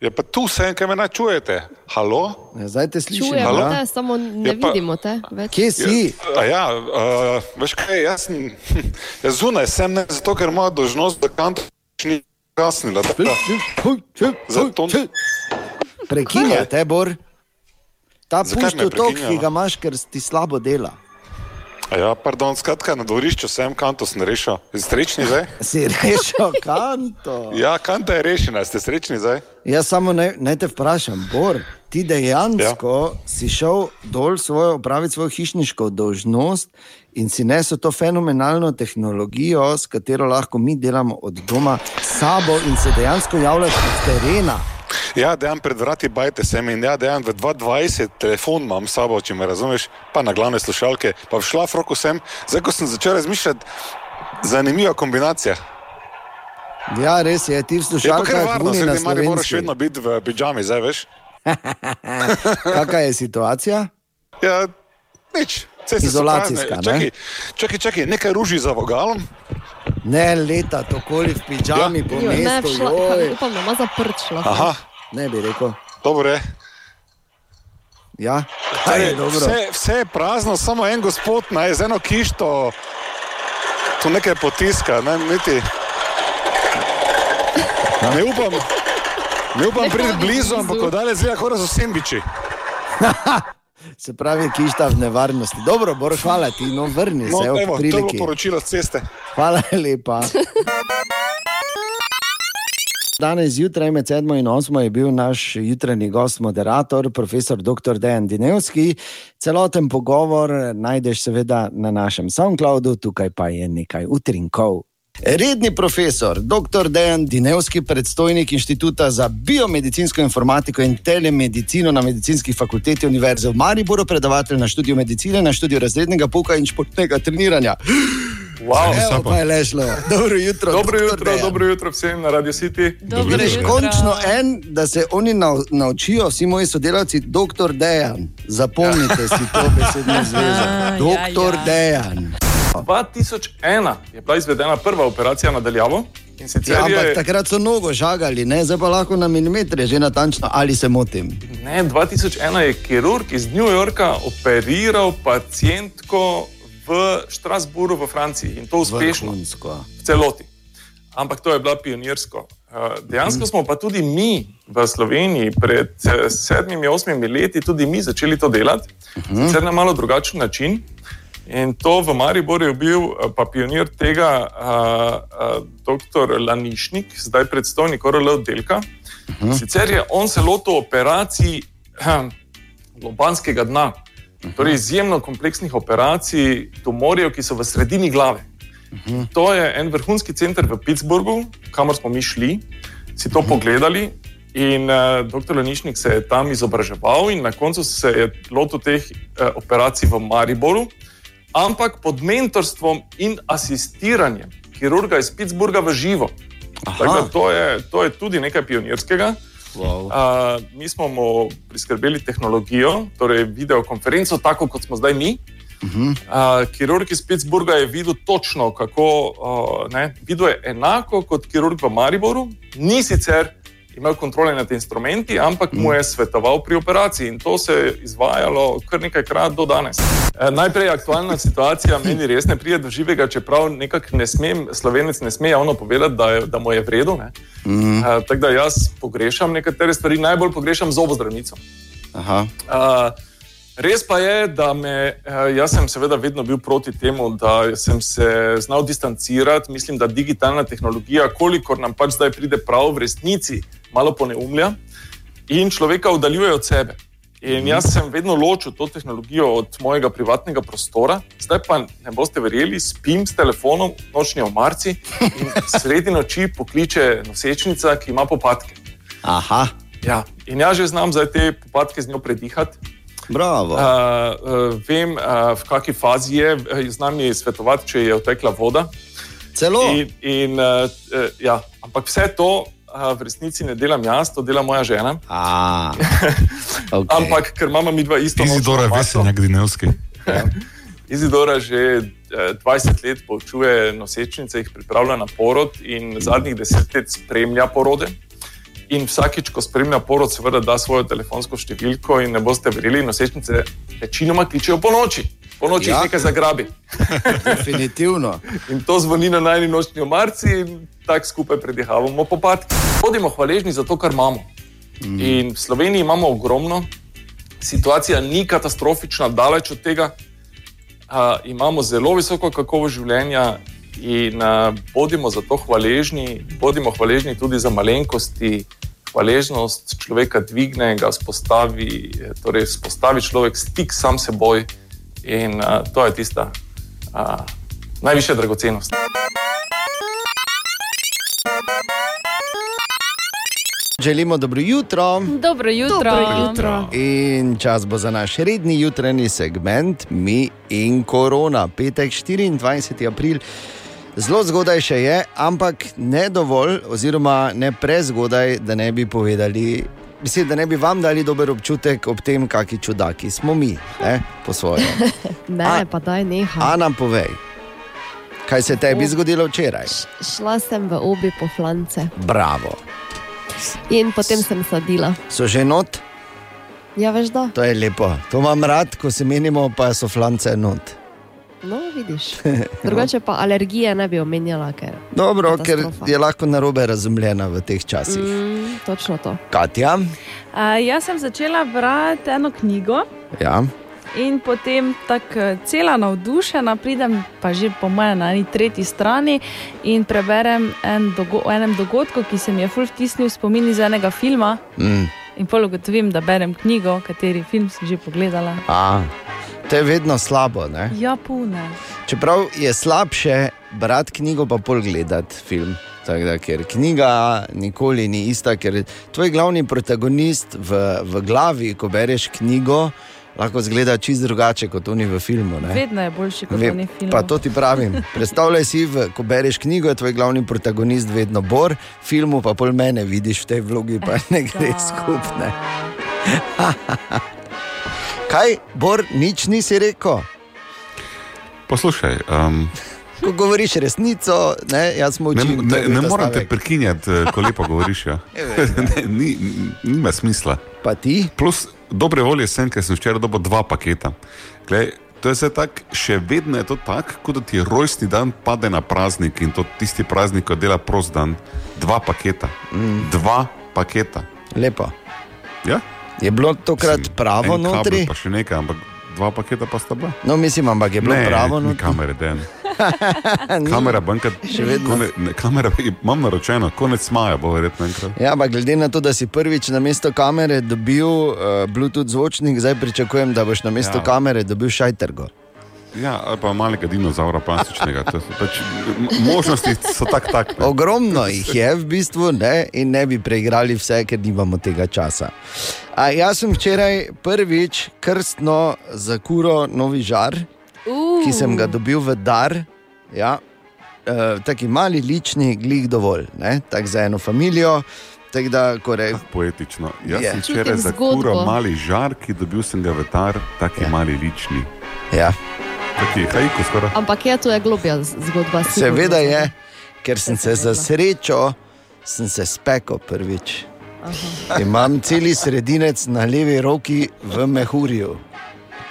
Je pa tu sem, kaj me naj čujete. Halo? Ja, zdaj te slišim. Čujemo te, samo ne Je pa- vidimo te več. Kje si? A ja uh, veš kaj, jaz, sem, (laughs) jaz zunaj sem ne zato, ker moja dožnost, da kanto ni kasnila. Zato Prekinjate, Bor. Ta Zakaj me puščo tok, prekinjajo? ki ga imaš, ker ti slabo dela. A Ja, pardon, skratka, na dvorišču sem kanto sem rešil. Ste srečni zdaj? (laughs) Si rešil kanto. (laughs) Ja, kanta je rešena, ste srečni zdaj? Jaz samo naj, naj te vprašam, Bor, ti dejansko ja. si šel dol svojo, opraviti svojo hišniško dolžnost in si nesel to fenomenalno tehnologijo, s katero lahko mi delamo od doma sabo in se dejansko javljaš od terena. Ja, dejan pred vrati bajte se mi in ja, dejan v 2.20 telefon imam s sabo, če me razumeš, pa na glavne slušalke, pa v šlafroku sem, zdaj ko sem začel razmišljati, zanimiva kombinacija. Ja, res je, ti v Je pa kar slušalkah varno, slovenski. še vedno biti v pidžami, zdaj veš. (laughs) Kakšna je situacija? Ja, nič. Ceste so Izolacijska, prazne. ne? Čakaj, čakaj, čakaj, nekaj ruži za vogalom. Ne leta, takoli v pižami ja. po Jo, ne, mestu. šla, joj. upam, da ima zaprt šlo. Aha, Ne bi rekel. dobro je. Ja, kaj je dobro. Vse, vse je prazno, samo en gospod naj z eno kišto tu nekaj potiska, ne, niti. Ne upam, ne upam Ne priti blizu, ampak odalje zgleda, kot so sembiči. Se pravi, kišta v nevarnosti. Dobro, Bor, hvala ti, no vrni No, se evo, to je bilo priliki. poročilo z ceste. Hvala lepa. Danes zjutraj med 7 in 8 je bil naš jutranji gost, moderator, profesor dr. Dejan Dinevski. Celoten pogovor najdeš seveda na našem SoundCloudu, tukaj pa je nekaj utrinkov. Redni profesor, dr. Dejan Dinevski, predstojnik Inštituta za biomedicinsko informatiko in telemedicino na medicinski fakulteti Univerze v Mariboru, predavatelj na študiju medicine, na študiju razrednega pouka in športnega treniranja. Wow. Evo pa je lešlo. Dobro jutro. Dobro jutro, Dejan. dobro jutro vsem na Radio City. Dobro Vidiš, jutro. končno en, da se oni nau, naučijo, vsi moji sodelavci, doktor Dejan. Zapomnite si to besedno zvezo. Ja, Doktor ja. Dejan. 2001 je bila izvedena prva operacija nadaljavo Ja, ampak je takrat so nogo žagali, ne? zdaj pa lahko na milimetre, že natančno, ali se motim. Ne, 2001 je kirurg iz New Yorka operiral pacijentko v Štrasburu v Franciji in to uspešno Vrhunsko. v celoti. Ampak to je bilo pionirsko. Eh, Dejansko smo pa tudi mi v Sloveniji pred eh, sedmimi, osmimi leti tudi mi začeli to delati, sicer na malo drugačen način. In to v Mariboru je bil eh, pa pionir tega uh, uh, dr. Lanišnik, zdaj predstojnik ORL oddelka. Sicer je on se lotil operacij hm, lobanskega dna, torej izjemno kompleksnih operacij tumorjev, ki so v sredini glave. To je en vrhunski center v Pittsburghu, kamor smo mi šli, si to pogledali. In uh, dr. Lanišnik se je tam izobraževal, in na koncu se je lotil teh uh, operacij v Mariboru, ampak pod mentorstvom in asistiranjem kirurga iz Pittsburgha v živo. To je, to je tudi nekaj pionirskega. Wow. Uh, mi smo mu priskrbeli tehnologijo, torej videokonferenco, tako kot smo zdaj mi. Uh, kirurg iz Pittsburgha je videl točno, kako uh, ne, videl je enako kot kirurg v Mariboru, ni sicer imel kontrole nad instrumenti, ampak mu je svetoval pri operaciji in to se je izvajalo kar nekajkrat do danes. E, najprej aktualna situacija meni res ne pride do živega, čeprav nekako ne smem, slovenec ne sme javno povedati, da, je, da mu je v redu. ne. Mhm. E, Tako da jaz pogrešam nekatere stvari, najbolj pogrešam zobozdravnico. Aha. Uh, res pa je, da me, uh, jaz sem seveda vedno bil proti temu, da sem se znal distancirati. Mislim, da digitalna tehnologija, kolikor nam pač zdaj pride prav, v resnici malo poneumlja in človeka oddaljuje od sebe. In jaz sem vedno ločil to tehnologijo od mojega privatnega prostora, zdaj pa ne boste verjeli, spim s telefonom, nočni omarci in sredi noči pokliče nosečnica, ki ima popadke. Aha. Ja, in jaz že znam zdaj te popadke z njo predihati. Bravo. Uh, uh, vem, uh, v kakšni fazi je, znam ji svetovati, če je odtekla voda. Celo. In, in, uh, uh, ja, ampak vse to v resnici ne delam jaz, to dela moja žena. A, (laughs) okay. Ampak ker imamo mi dva isto. Izidora nočno maso. Veselnjak Dinevski. Izidora že eh, 20 let poučuje nosečnice, jih pripravlja na porod in zadnjih 10 let spremlja porode. In vsakič, ko spremlja porod, seveda da svojo telefonsko številko in ne boste verjeli, nosečnice večinoma kličejo po noči. Po noči Ja. ja. nekaj zagrabi. (laughs) Definitivno. In to zvoni na najni nočni omarci in tako skupaj predihavamo popadke. Bodimo hvaležni za to, kar imamo. Mm. In v Sloveniji imamo ogromno, situacija ni katastrofična, daleč od tega. Uh, imamo zelo visoko kakovost življenja in uh, bodimo za to hvaležni, bodimo hvaležni tudi za malenkosti. Hvaležnost človeka dvigne, ga spostavi, torej spostavi človek stik sam s seboj in uh, to je tista uh, najvišja dragocenost. Želimo dobro jutro. Dobro jutro. Dobro jutro. In čas bo za naš redni jutranji segment, mi in korona, petek 24. april. Zelo zgodaj še je, ampak ne dovolj, oziroma ne prezgodaj, da ne bi povedali, mislim, da ne bi vam dali dober občutek ob tem, kakšni čudaki smo mi, ne, po svoje. (laughs) Ne, pa daj neha. Ana, povej, kaj se tebi zgodilo včeraj? Šla sem v obi po flance Bravo. In potem sem sadila. So že not, Ja, veš da? to je lepo. To imam rad, ko se menimo, pa so flance not. No, vidiš. (laughs) Drugače pa alergije ne bi omenjala, ker. Dobro, ker Katastrofa. je lahko narobe razumljena v teh časih. Mm, točno to. Katja, Uh, jaz sem začela brati eno knjigo. ja. In potem tako cela navdušena, pridem pa že po mojem na eni tretji strani in preberem en dogo o enem dogodku, ki se mi je ful vtisnil spomin iz enega filma. mm. In pol ugotovim, da berem knjigo, kateri film sem že pogledala. A, to je vedno slabo. Ne? Ja, pune. Čeprav je slabše brati knjigo, pa pol gledati film. Tako Da, ker knjiga nikoli ni ista, ker tvoj glavni protagonist v, v glavi, ko bereš knjigo, lahko zgleda čist drugače kot oni v filmu. Ne? Vedno je boljši kot Vem, oni film. Pa to ti pravim. (laughs) Predstavljaj si, v, ko bereš knjigo, je tvoj glavni protagonist vedno Bor, v filmu pa pol mene vidiš v tej vlogi, pa (laughs) ne gre skupne. (laughs) Kaj, Bor, nič nisi rekel? Poslušaj, um, Ko govoriš resnico, ne, jaz ne, močim. ne, ne moram te prekinjati, eh, ko lepo govoriš. Ja. Ja, ne, ni, nima smisla. Pa ti? Plus, dobre volje sem, ker sem včeraj dobil dva paketa. Glej, to je zdaj tako, še vedno je to tako, kot da ti rojstni dan pade na praznik in to tisti praznik, ko dela prost dan. Dva paketa. Mm. Dva paketa. Lepo. Ja? Je bilo tokrat pravo En kabel notri? Pa še nekaj, ampak dva paketa pa sta bila. No, mislim, ampak je bilo ne, pravo ni notri. kamere, den. (laughs) Kamera, banka, Še vedno. Kone, ne, kamera, imam naročeno, konec maja bo verjetno enkrat. Ja, ampak glede na to, da si prvič na mesto kamere dobil uh, Bluetooth zvočnik, zdaj pričakujem, da boš na mesto Ja. ja. kamere dobil šajtergo. Ja, ali pa malega dinozaura plastičnega. Pač, možnosti so tak, tak. ne. Ogromno jih je v bistvu ne, in ne bi preigrali vse, ker nimamo tega časa. A jaz sem včeraj prvič krstno za kuro novi žar, Uh. ki sem ga dobil v dar. Ja, e, taki mali, lični, glih dovolj, ne, tako za eno družino. tako Da, ko re, Poetično. Jaz Je. sem včeraj za kuro mali žar, ki dobil sem ga vetar, taki ja. mali lični. ja. Taki hajko skoraj. Ampak je to je globja zgodba. Seveda je, ker sem se za srečo sem se spekel prvič. Imam celi sredinec na levi roki v mehurju.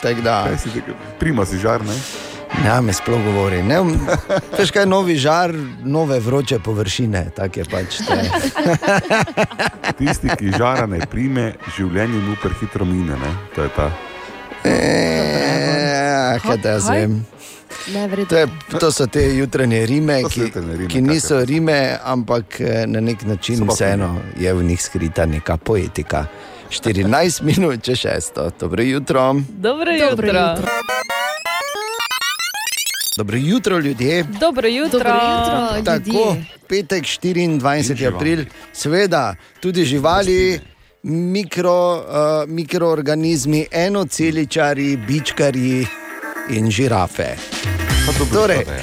Tako da, si? Prima si žar, ne? ja, me sploh govori. Ne, veš kaj, novi žar, nove vroče površine, tako je pač. (laughs) Tisti, ki žara ne prime, življenje mu prehitro mine. Ne? To je ta. E, kaj da. Ne, To, je, to so te jutranje rime, ki, jutranje rime, ki niso rime, ampak eh, na nek način vseeno je v njih skrita neka poetika. 14 minut, če šesto. Dobro jutro. Dobro Dobro jutro. jutro. Dobro jutro, ljudje. Dobro jutro. Dobro jutro, Tako, ljudje. petek 24. živali. april, seveda tudi živali, mikro, uh, mikroorganizmi, enoceličari, bičkari in žirafe. Torej. (laughs)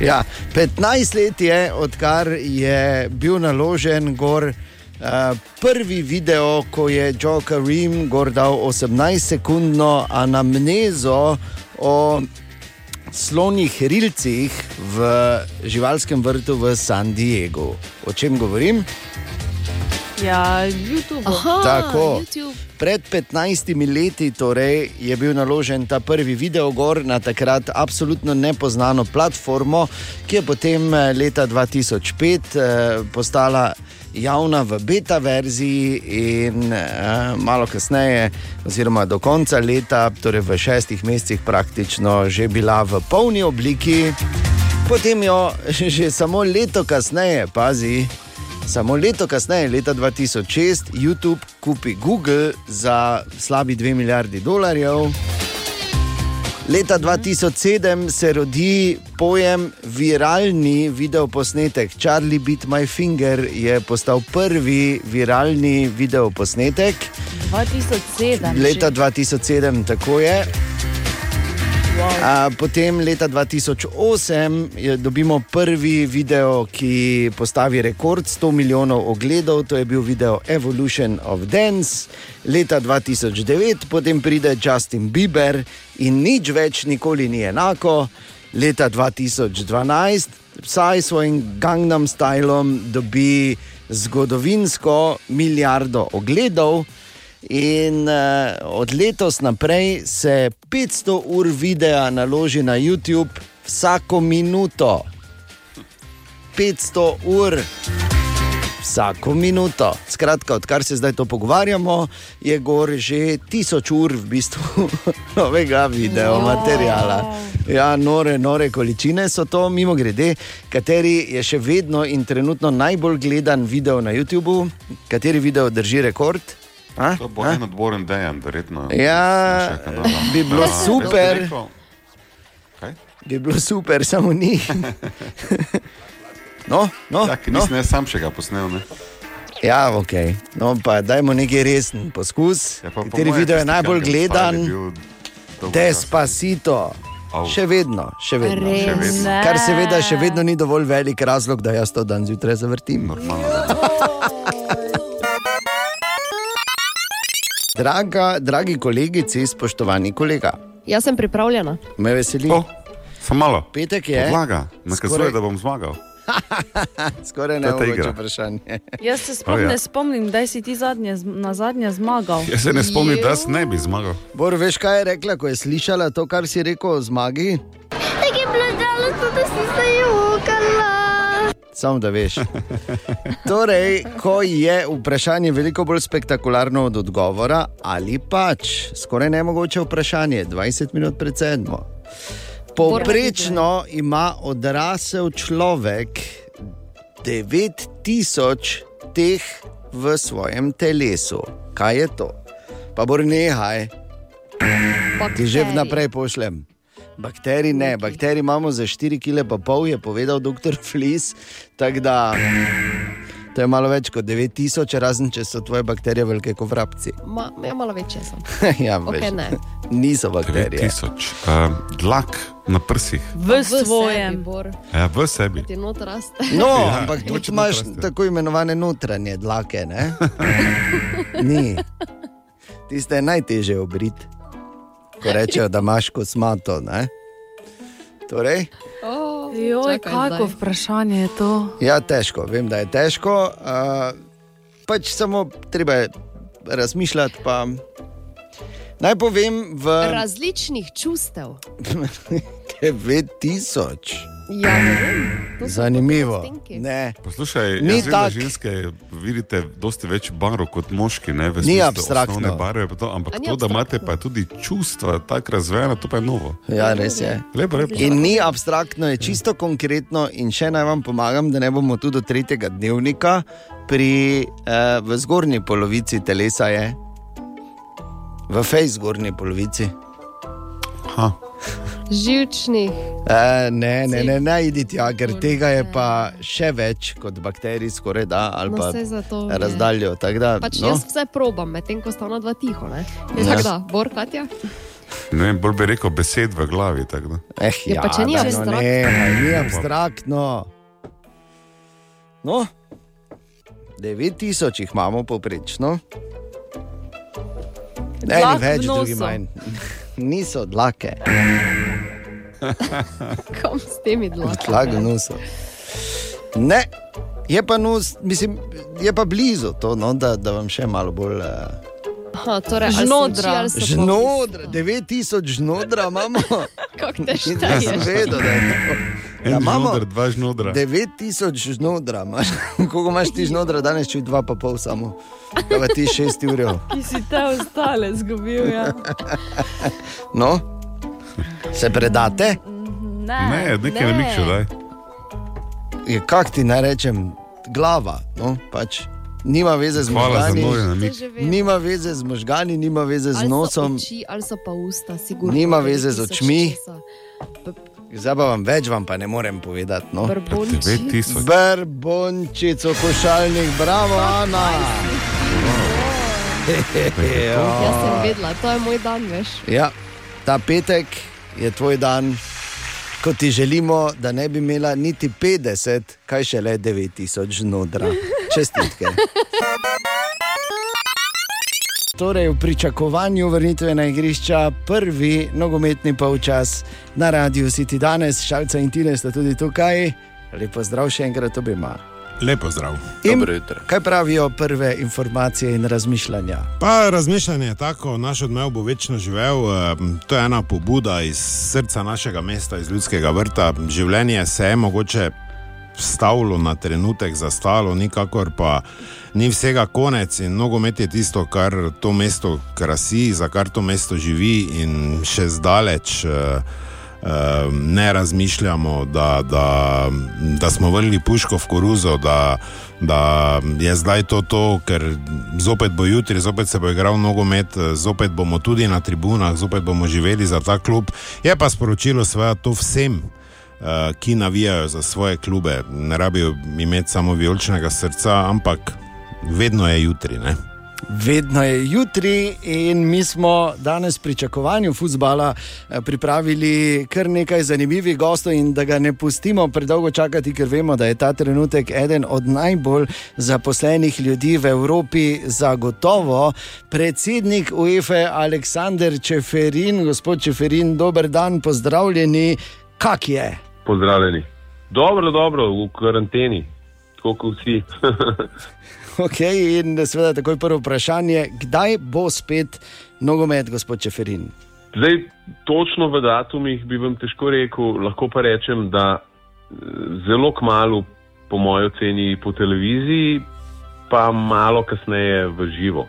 Ja, 15 let je, odkar je bil naložen gor uh, prvi video, ko je Joe Karim gor dal 18-sekundno anamnezo o slonih rilcih v živalskem vrtu v San Diegu. O čem govorim? Ja, YouTube. Aha, Tako. YouTube. Pred 15 leti torej, je bil naložen ta prvi video gor na takrat absolutno nepoznano platformo, ki je potem eh, leta 2005 eh, postala javna v beta verziji in eh, malo kasneje, oziroma do konca leta, torej v šestih mesecih, praktično že bila v polni obliki. Potem jo (laughs) že samo leto kasneje, pazi, Samo leto kasneje, leta 2006, YouTube kupi Google za slabi 2 milijardi dolarjev. Leta 2007 se rodi pojem viralni videoposnetek. Charlie Beat My Finger je postal prvi viralni videoposnetek. 2007. Leta že. 2007, tako je. A, potem leta 2008 je, dobimo prvi video, ki postavi rekord 100 milijonov ogledov, to je bil video Evolution of Dance. Leta 2009 potem pride Justin Bieber in nič več nikoli ni enako. Leta 2012 vsaj s svojim Gangnam stylom dobi zgodovinsko milijardo ogledov. In uh, od letos naprej se 500 ur videa naloži na YouTube vsako minuto. 500 ur. Vsako minuto. Skratka, odkar se zdaj to pogovarjamo, je gor že tisoč ur v bistvu (laughs) novega video materiala. Ja, nore, nore količine so to, mimo grede, kateri je še vedno in trenutno najbolj gledan video na YouTubu, kateri video drži rekord. A? To bo A? en odboren dejan, verjetno. Ja, bi bilo Ja, super. Kaj? Bi bilo super, samo ni. (laughs) No, no, ki no. nisem jaz sam še ga posnel. Ne? Ja, ok. No, pa dajmo nekaj resen poskus. Ja, Kateri video je najbolj gledan? Despacito. Au. Še vedno, še vedno. Res? Še vedno. Kar seveda še vedno ni dovolj velik razlog, da jaz to dan zjutraj zavrtim. Normalno. (laughs) Draga, dragi kolegici, spoštovani kolega, Jaz sem pripravljena. me veseli. O, Samo malo. Petek je. Podlaga, nakazuje, Skoraj- da bom zmagal. (laughs) Skoraj nemogoče igra. vprašanje. (laughs) Jaz se sploh O, ja. ne spomnim, da si ti zadnje, na zadnje zmagal. Jaz se ne spomnim, da jaz ne bi zmagal. Bor, veš, kaj je rekla, ko je slišala to, kar si rekel o zmagi? Tako je bilo žalostno, da si se jokala. Samo da veš. (laughs) Torej, ko je vprašanje veliko bolj spektakularno od odgovora, ali pač skoraj nemogoče vprašanje, 20 minut pred sedmo. Povprečno ima odrasel človek 9000 teh v svojem telesu. Kaj je to? Pa bor nehaj, ti že vnaprej pošljem. Bakterij ne, bakterij imamo za 4,5 kg, je povedal dr. (laughs) Flis. Tako da to je malo več kot 9000, razen če so tvoje bakterije velike kot vrabci. (laughs) Ma, ja, malo večje sem. (laughs) ja, Ok, veš, ne. Niso bakterije. 9000. Uh, dlak na prsih, V, Sebi, svojem. Bor, ja, v sebi. ti not raste. No, Ja, ampak tudi imaš tako imenovane notranje dlake. Ne? Ni. Tiste je najtežje obriti, ko rečejo, da imaš kosmato. Ne? Torej, Joj, Čakaj kako zdaj. vprašanje je to? ja, težko, vem, da je težko. Uh, pač samo treba je razmišljati. Pa... Naj povem, v Različnih čustev. (laughs) 9000. Ja, Zanimivo. Poslušaj, Ni jaz vem, da tak. ženske vidite dosti več barv kot moški, ne, v Ni abstraktno. Barve, pa to, ampak to, da imate abstraktno? pa tudi čustva tako razvejena, to pa je novo. Ja, res je. Lepo, lepo. In ni abstraktno, je čisto konkretno, in še naj vam pomagam, da ne bomo tudi do tretjega dnevnika, pri, eh, v zgornji polovici telesa je, v fej zgornji polovici. Ha. Živčnih. E, ne, ne, ne, ne, idi tja, ker tega je pa še več kot bakterij, skoraj da, ali No, pa zato razdaljo. Da, Pač no, jaz vse probam, medtem ko sta ona dva tiho. Ne? Ja. Tako da, Bor, Katja. Ne vem, bolj bi rekel besed v glavi. tako da. eh, Ja, pa če ni daj, no, abstraktno. Ne, ni abstraktno. No, 9000 jih imamo poprečno. Ne, ni več, drugi manj. Niso dlake, (laughs) Kam s temi dlakami? tlak v nosu. Ne, je pa, nos, mislim, je pa blizu to, no, da, da vam še malo bolj. Uh, Aha, torej, Žnodra. Žnodra, 9000 žnodra imamo. (laughs) Kako te Nisem šteješ? vedel, da je to. En Ja, imamo žnodr, dva žnodra. 9000 žnodra, imaš. (laughs) koliko imaš ti žnodra, danes čuj dva pa pol samo. Kaj pa ti šest ur. Ki si te ostale zgubil. Ja. (laughs) No, se predate? Ne, Ne, nekaj ne mikšu, daj. Je, kak ti naj rečem, glava, no, pač. Nima veze z Hvala možgani, nima veze z možgani, nima veze z Ali so nosom, Oči, ali so pa usta, sigurno. Nima veze z očmi. česa. Zdaj pa vam več, vam pa ne morem povedati. No. Brbonči. 9000. Brbončico košalnik, bravo, Ana. Jaz sem vedela, to je moj dan, veš. Ja, ta petek je tvoj dan, ko ti želimo, da ne bi imela niti 50, kaj šele 9000 znotraj. Čestitke. (laughs) Torej, v pričakovanju vrnitve na igrišča, prvi nogometni polčas na radiju City danes, šalca in tine sta tudi tukaj. Lepo zdrav še enkrat obima. Lepo zdrav. In kaj pravijo prve informacije in razmišljanja? Pa razmišljanje je tako, naš odmev bo večno živel. eh, To je ena pobuda iz srca našega mesta, iz ljudskega vrta. Življenje se je mogoče stavilo na trenutek, zastalo, nikakor pa ni vsega konec. In nogomet je tisto, kar to mesto krasi, za kar to mesto živi in še zdaleč. eh, eh, Ne razmišljamo, da, da, da smo vrgli puško v koruzo, da, da je zdaj to to, ker zopet bo jutri, zopet se bo igral nogomet, eh, zopet bomo tudi na tribunah, zopet bomo živeli za ta klub. Je pa sporočilo seveda to vsem, ki navijajo za svoje klube. Ne rabijo imeti samo vijoličnega srca, ampak vedno je jutri. Ne? Vedno je jutri, in mi smo danes v pričakovanju futbola pripravili kar nekaj zanimivih gostov, in da ga ne pustimo predolgo čakati, ker vemo, da je ta trenutek eden od najbolj zaposlenih ljudi v Evropi, zagotovo predsednik UEFA Aleksandr Čeferin. Gospod Čeferin, dober dan, pozdravljeni. Kak je? Pozdravljeni. Dobro, dobro, v karanteni, tako kot vsi. (laughs) Ok, in seveda takoj prvo vprašanje, kdaj bo spet nogomet, gospod Čeferin? Zdaj, točno v datumih bi vam težko rekel, lahko pa rečem, da eh, zelo kmalo, po mojem oceni, po televiziji, pa malo kasneje v živo.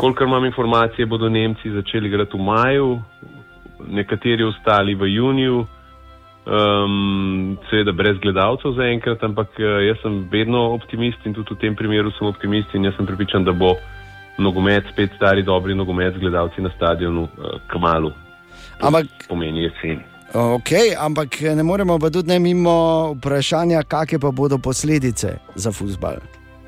Kolikor imam informacije, bodo Nemci začeli igrati v maju, nekateri ostali v juniju. Um, seveda brez gledalcev zaenkrat, ampak eh, jaz sem vedno optimist in tudi v tem primeru sem optimist in jaz sem pripričan, da bo nogomet, spet stari, dobri nogomet z gledalci na stadionu, uh, kmalo. Ampak, Pomeni jesen. ok, ampak ne moremo pa tudi ne mimo vprašanja, kakšne pa bodo posledice za futbal.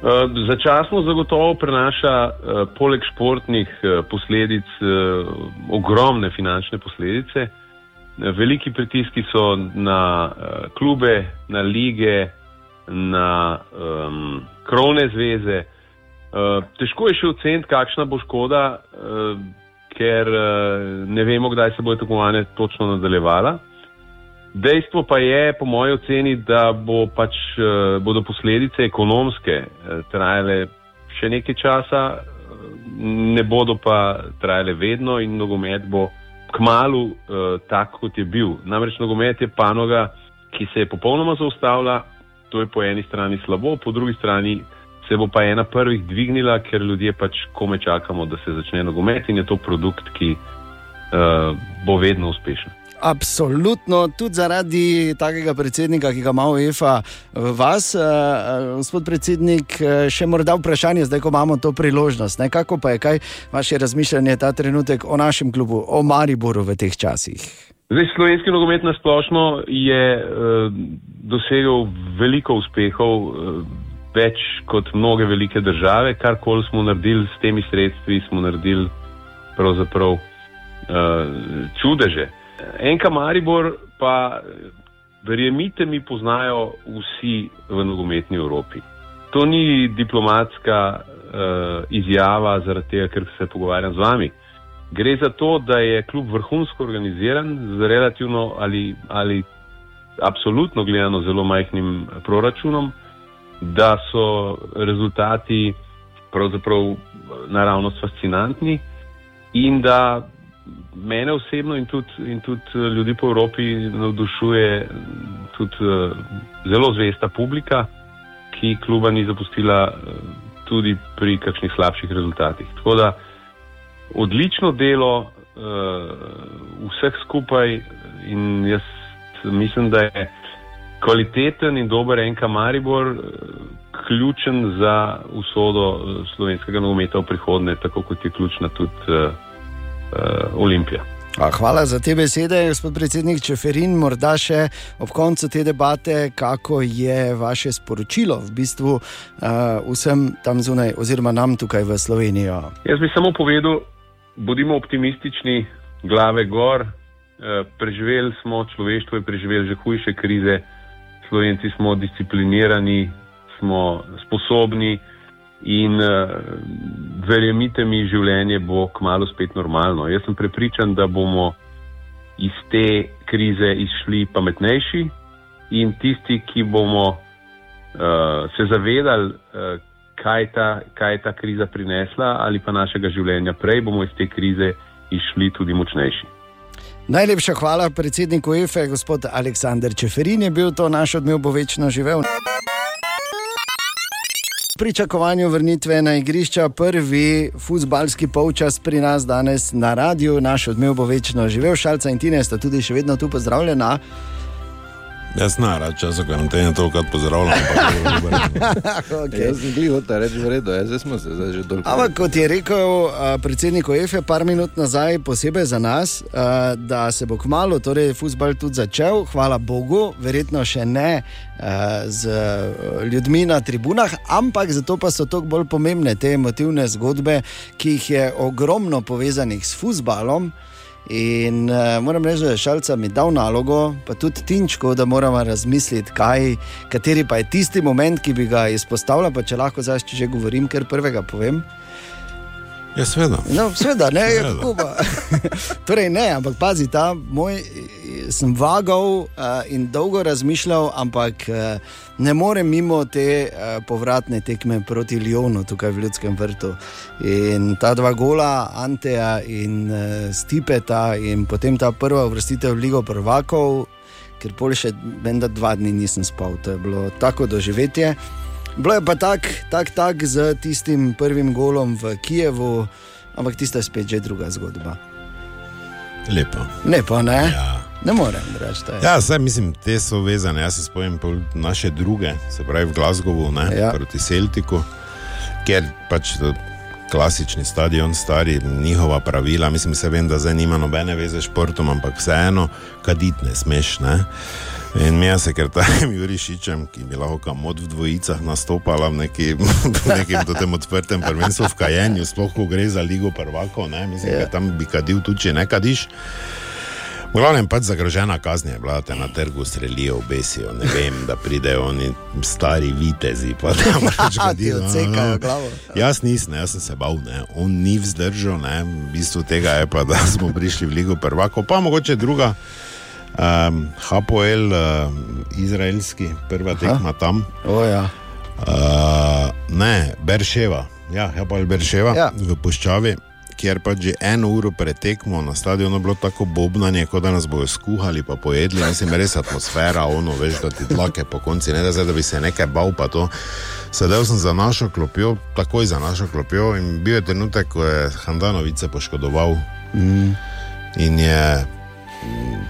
Uh, začasno zagotovo prenaša uh, poleg športnih uh, posledic uh, ogromne finančne posledice. Uh, veliki pritiski so na uh, klube, na lige, na um, krovne zveze. Uh, težko je še oceniti, kakšna bo škoda, uh, ker uh, ne vemo, kdaj se bodo tekmovanja točno nadaljevala. Dejstvo pa je, po moji oceni, da bo pač, eh, bodo posledice ekonomske eh, trajale še nekaj časa, ne bodo pa trajale vedno in nogomet bo kmalu uh, tak, kot je bil. Namreč nogomet je panoga, ki se je popolnoma zaustavila, to je po eni strani slabo, po drugi strani se bo pa ena prvih dvignila, ker ljudje pač kome čakamo, da se začne nogomet in je to produkt, ki uh, bo vedno uspešen. Absolutno, tudi zaradi takega predsednika, ki ga ima UEFA v vas, eh, eh, gospod predsednik, eh, še morda vprašanje, zdaj ko imamo to priložnost. Ne? Kako pa je, kaj vaše razmišljanje ta trenutek o našem klubu, o Mariboru v teh časih? Zdaj, slovenski nogomet na splošno je eh, dosegel veliko uspehov, eh, več kot mnoge velike države. Karkoli smo naredili s temi sredstvi, smo naredili pravzaprav eh, čudeže. Enka Maribor pa, verjemite mi, poznajo vsi v nogometni Evropi. To ni diplomatska uh, izjava zaradi tega, ker se pogovarjam z vami. Gre za to, da je klub vrhunsko organiziran z relativno ali, ali absolutno gledano zelo majhnim proračunom, da so rezultati pravzaprav naravnost fascinantni in da mene osebno in tudi, in tudi ljudi po Evropi navdušuje tudi uh, zelo zvesta publika, ki kluba ni zapustila uh, tudi pri kakšnih slabših rezultatih. Tako da odlično delo vseh skupaj in jaz mislim, da je kvaliteten in dober enka Maribor ključen za usodo slovenskega nogometa v prihodnje, tako kot je ključna tudi Olimpija. A, hvala za te besede, gospod predsednik Čeferin. Morda še ob koncu te debate, kako je vaše sporočilo v bistvu uh, vsem tam zunaj, oziroma nam tukaj v Sloveniji. Jaz bi samo povedal, bodimo optimistični, glave gor. Uh, preživeli smo, človeštvo je preživelo že hujše krize, Slovenci smo disciplinirani, smo sposobni. In uh, verjemite mi, življenje bo kmalo spet normalno. Jaz sem prepričan, da bomo iz te krize izšli pametnejši in tisti, ki bomo uh, se zavedali, uh, kaj, ta, kaj je ta kriza prinesla ali pa našega življenja prej, bomo iz te krize izšli tudi močnejši. Najlepša hvala predsedniku EFE, gospod Aleksandr Čeferin je bil to naš odmev, bo večno živel. V pričakovanju vrnitve na igrišča prvi futbalski polčas pri nas danes na radiju, naš odmev bo večno živel, šalca in tine sta tudi še vedno tu pozdravljena. Jaz ne rad časa karantene, to kar pozdravljam. (laughs) okay. Jaz sem bil hotel reči, v redu, zdaj smo se zdaj že dolgo. Ampak kot je rekel uh, predsednik OEF-e par minut nazaj, posebej za nas, uh, da se bo kmalo, torej futbal tudi začel, hvala Bogu, verjetno še ne uh, z ljudmi na tribunah, ampak zato pa so toliko bolj pomembne te emotivne zgodbe, ki jih je ogromno povezanih s futbalom. In uh, moram reči, da je šalca mi dal nalogo, pa tudi Tinčko, da moramo razmisliti, kaj, kateri pa je tisti moment, ki bi ga izpostavljal. Pa če lahko zdaj, če že govorim, ker prvega povem. Ja, seveda. No, seveda, ne, je kako pa. torej, ne, ampak pazi, ta moj, sem vagal uh, in dolgo razmišljal, ampak uh, ne morem mimo te uh, povratne tekme proti Ljonu tukaj v Ljudskem vrtu. In ta dva gola, Anteja in uh, Stipeta, in potem ta prva vrstitev v Ligo prvakov, ker pol še menda dva dni nisem spal, to je bilo tako doživetje. Bilo je pa tako, tak, tak z tistim prvim golom v Kijevu, ampak tista je spet že druga zgodba. Lepo. Lepo, ne? Ja. Ne morem reči. Ja, vse mislim, te so vezane. Jaz se spomnim naše druge, se pravi v Glasgowu, ne, ja. proti Celtiku, ker pač klasični stadion, stari, njihova pravila. Mislim, se vem, da zdaj nima nobene veze s športom, ampak vseeno, kadit ne smeš. Ne. In mi je sekretarjem (laughs) Jurišičem, ki bi lahko kamot v dvojicah nastopala v (laughs) nekem, nekem odprtem prvenstvu v Kajenju, sploh ko gre za ligo prvako, ne, mislim, da yeah. tam bi kadil tudi, če ne kadiš. V glavnem pač zagrožena kazni je bila, da te na trgu strelijo, obesijo, ne vem, da pridejo oni stari vitezi, pa da tam pač kadijo. Odsekajo glavo. Jaz nisem, jaz sem se bal, ne. on ni vzdržal, ne. v bistvu tega je pa, da smo prišli v ligo prvako, pa mogoče druga. Um, Hapoel, uh, izraelski, prva tekma tam. Oh, ja. uh, ne, Berševa, Ja, pa Alberševa Ja. v Puščavi, kjer pa že eno uro pred tekmo na stadionu bilo tako bobnanje, kot da nas bojo skuhali pa pojedli. Mislim, res atmosfera, ono, veš, da ti dlake po konci, ne da, zdaj, da bi se nekaj bal pa to. Sedel sem za našo klopjo, takoj za našo klopjo in bil je trenutek, ko je Handanovic se poškodoval. Mm. In je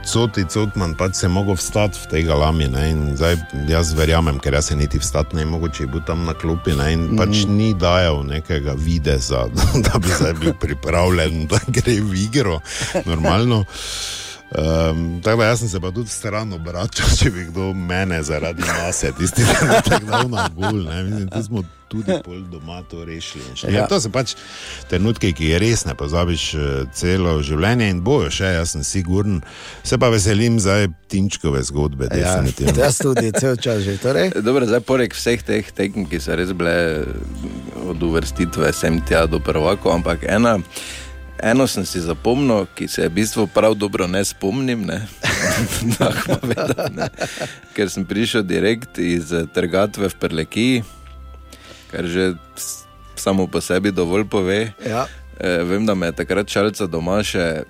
Coti, Cotman pač se je mogel vstati v tej galami. In zdaj jaz verjamem, ker jaz se niti vstati ne mogo, če je bil tam na klopi. Ne, in mm. pač ni dajal nekega videza, (laughs) da bi zdaj bil pripravljen, da gre v igro, normalno. Um, tako da jaz sem se pa tudi stran obračal, če bi kdo mene zaradi mase, tisti, ki je tako dal na gul. Mislim, tu smo tudi pol doma to rešili. Ja. Ja. To so pač trenutki, ki jih res ne pozabiš eh, celo življenje in bojo še, jaz sem siguren. Se pa veselim zdaj Tinčkove zgodbe, Ja, definitivno. (laughs) jaz tudi cel čas že. Torej? Dobro, zdaj poleg vseh teh tekem, ki so res bile od uvrstitve sem tja do prvaka, ampak ena. Eno sem si zapomnil, ki se je v bistvu prav dobro ne spomnim, ne? (laughs) Tako povedal, ne. ker sem prišel direkt iz eh, trgatve v Prlekiji, kar že samo po sebi dovolj pove. Ja. E, vem, da me je takrat šalca doma še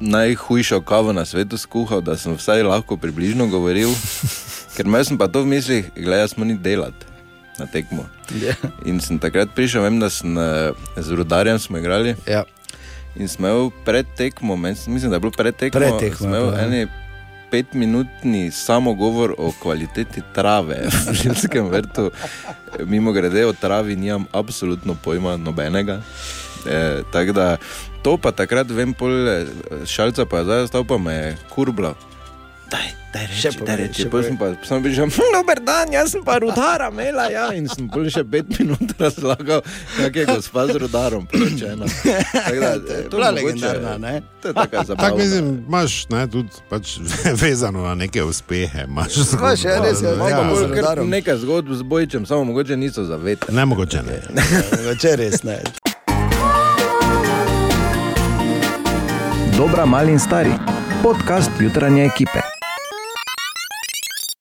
najhujšo kavo na svetu skuhal, da sem vsaj lahko približno govoril, (laughs) ker imel sem pa to v mislih, gledaj, smo ni delati na tekmo. Ja. In sem takrat prišel, vem, da sem eh, z rudarjem smo igrali. Ja. In smo imeli pred tekmo, mislim, da je bilo pred tekmo, Pred tekmo bilo, ja. eni petminutni samogovor o kvaliteti trave v Ljudskem vrtu. Mimo grede o travi nimam absolutno pojma nobenega. E, tako da to pa takrat vem, pol eh, šalca pa je zdaj ostal pa me je kurbla. Daj, daj reči, Še daj povej, reči. še Pol sem pa sem prišel, "Hm, dober dan, jaz sem pa (laughs) rudara, mela, ja. In sem pol še pet minut (laughs) razlagal, kak je gospa z rudarom poročena. Tako da, (laughs) To je to bila mogoče- legendarna, ne? To je taka Tako zabava. mislim, imaš ne, tudi pač, vezano na neke uspehe. Imaš Imaš, ja, res je, pa Ja, bolj z kar nekaj zgodb z bojčem, samo mogoče niso za veter. Ne mogoče ne. Če res ne. Dobra, mali in stari. Podcast jutranje ekipe.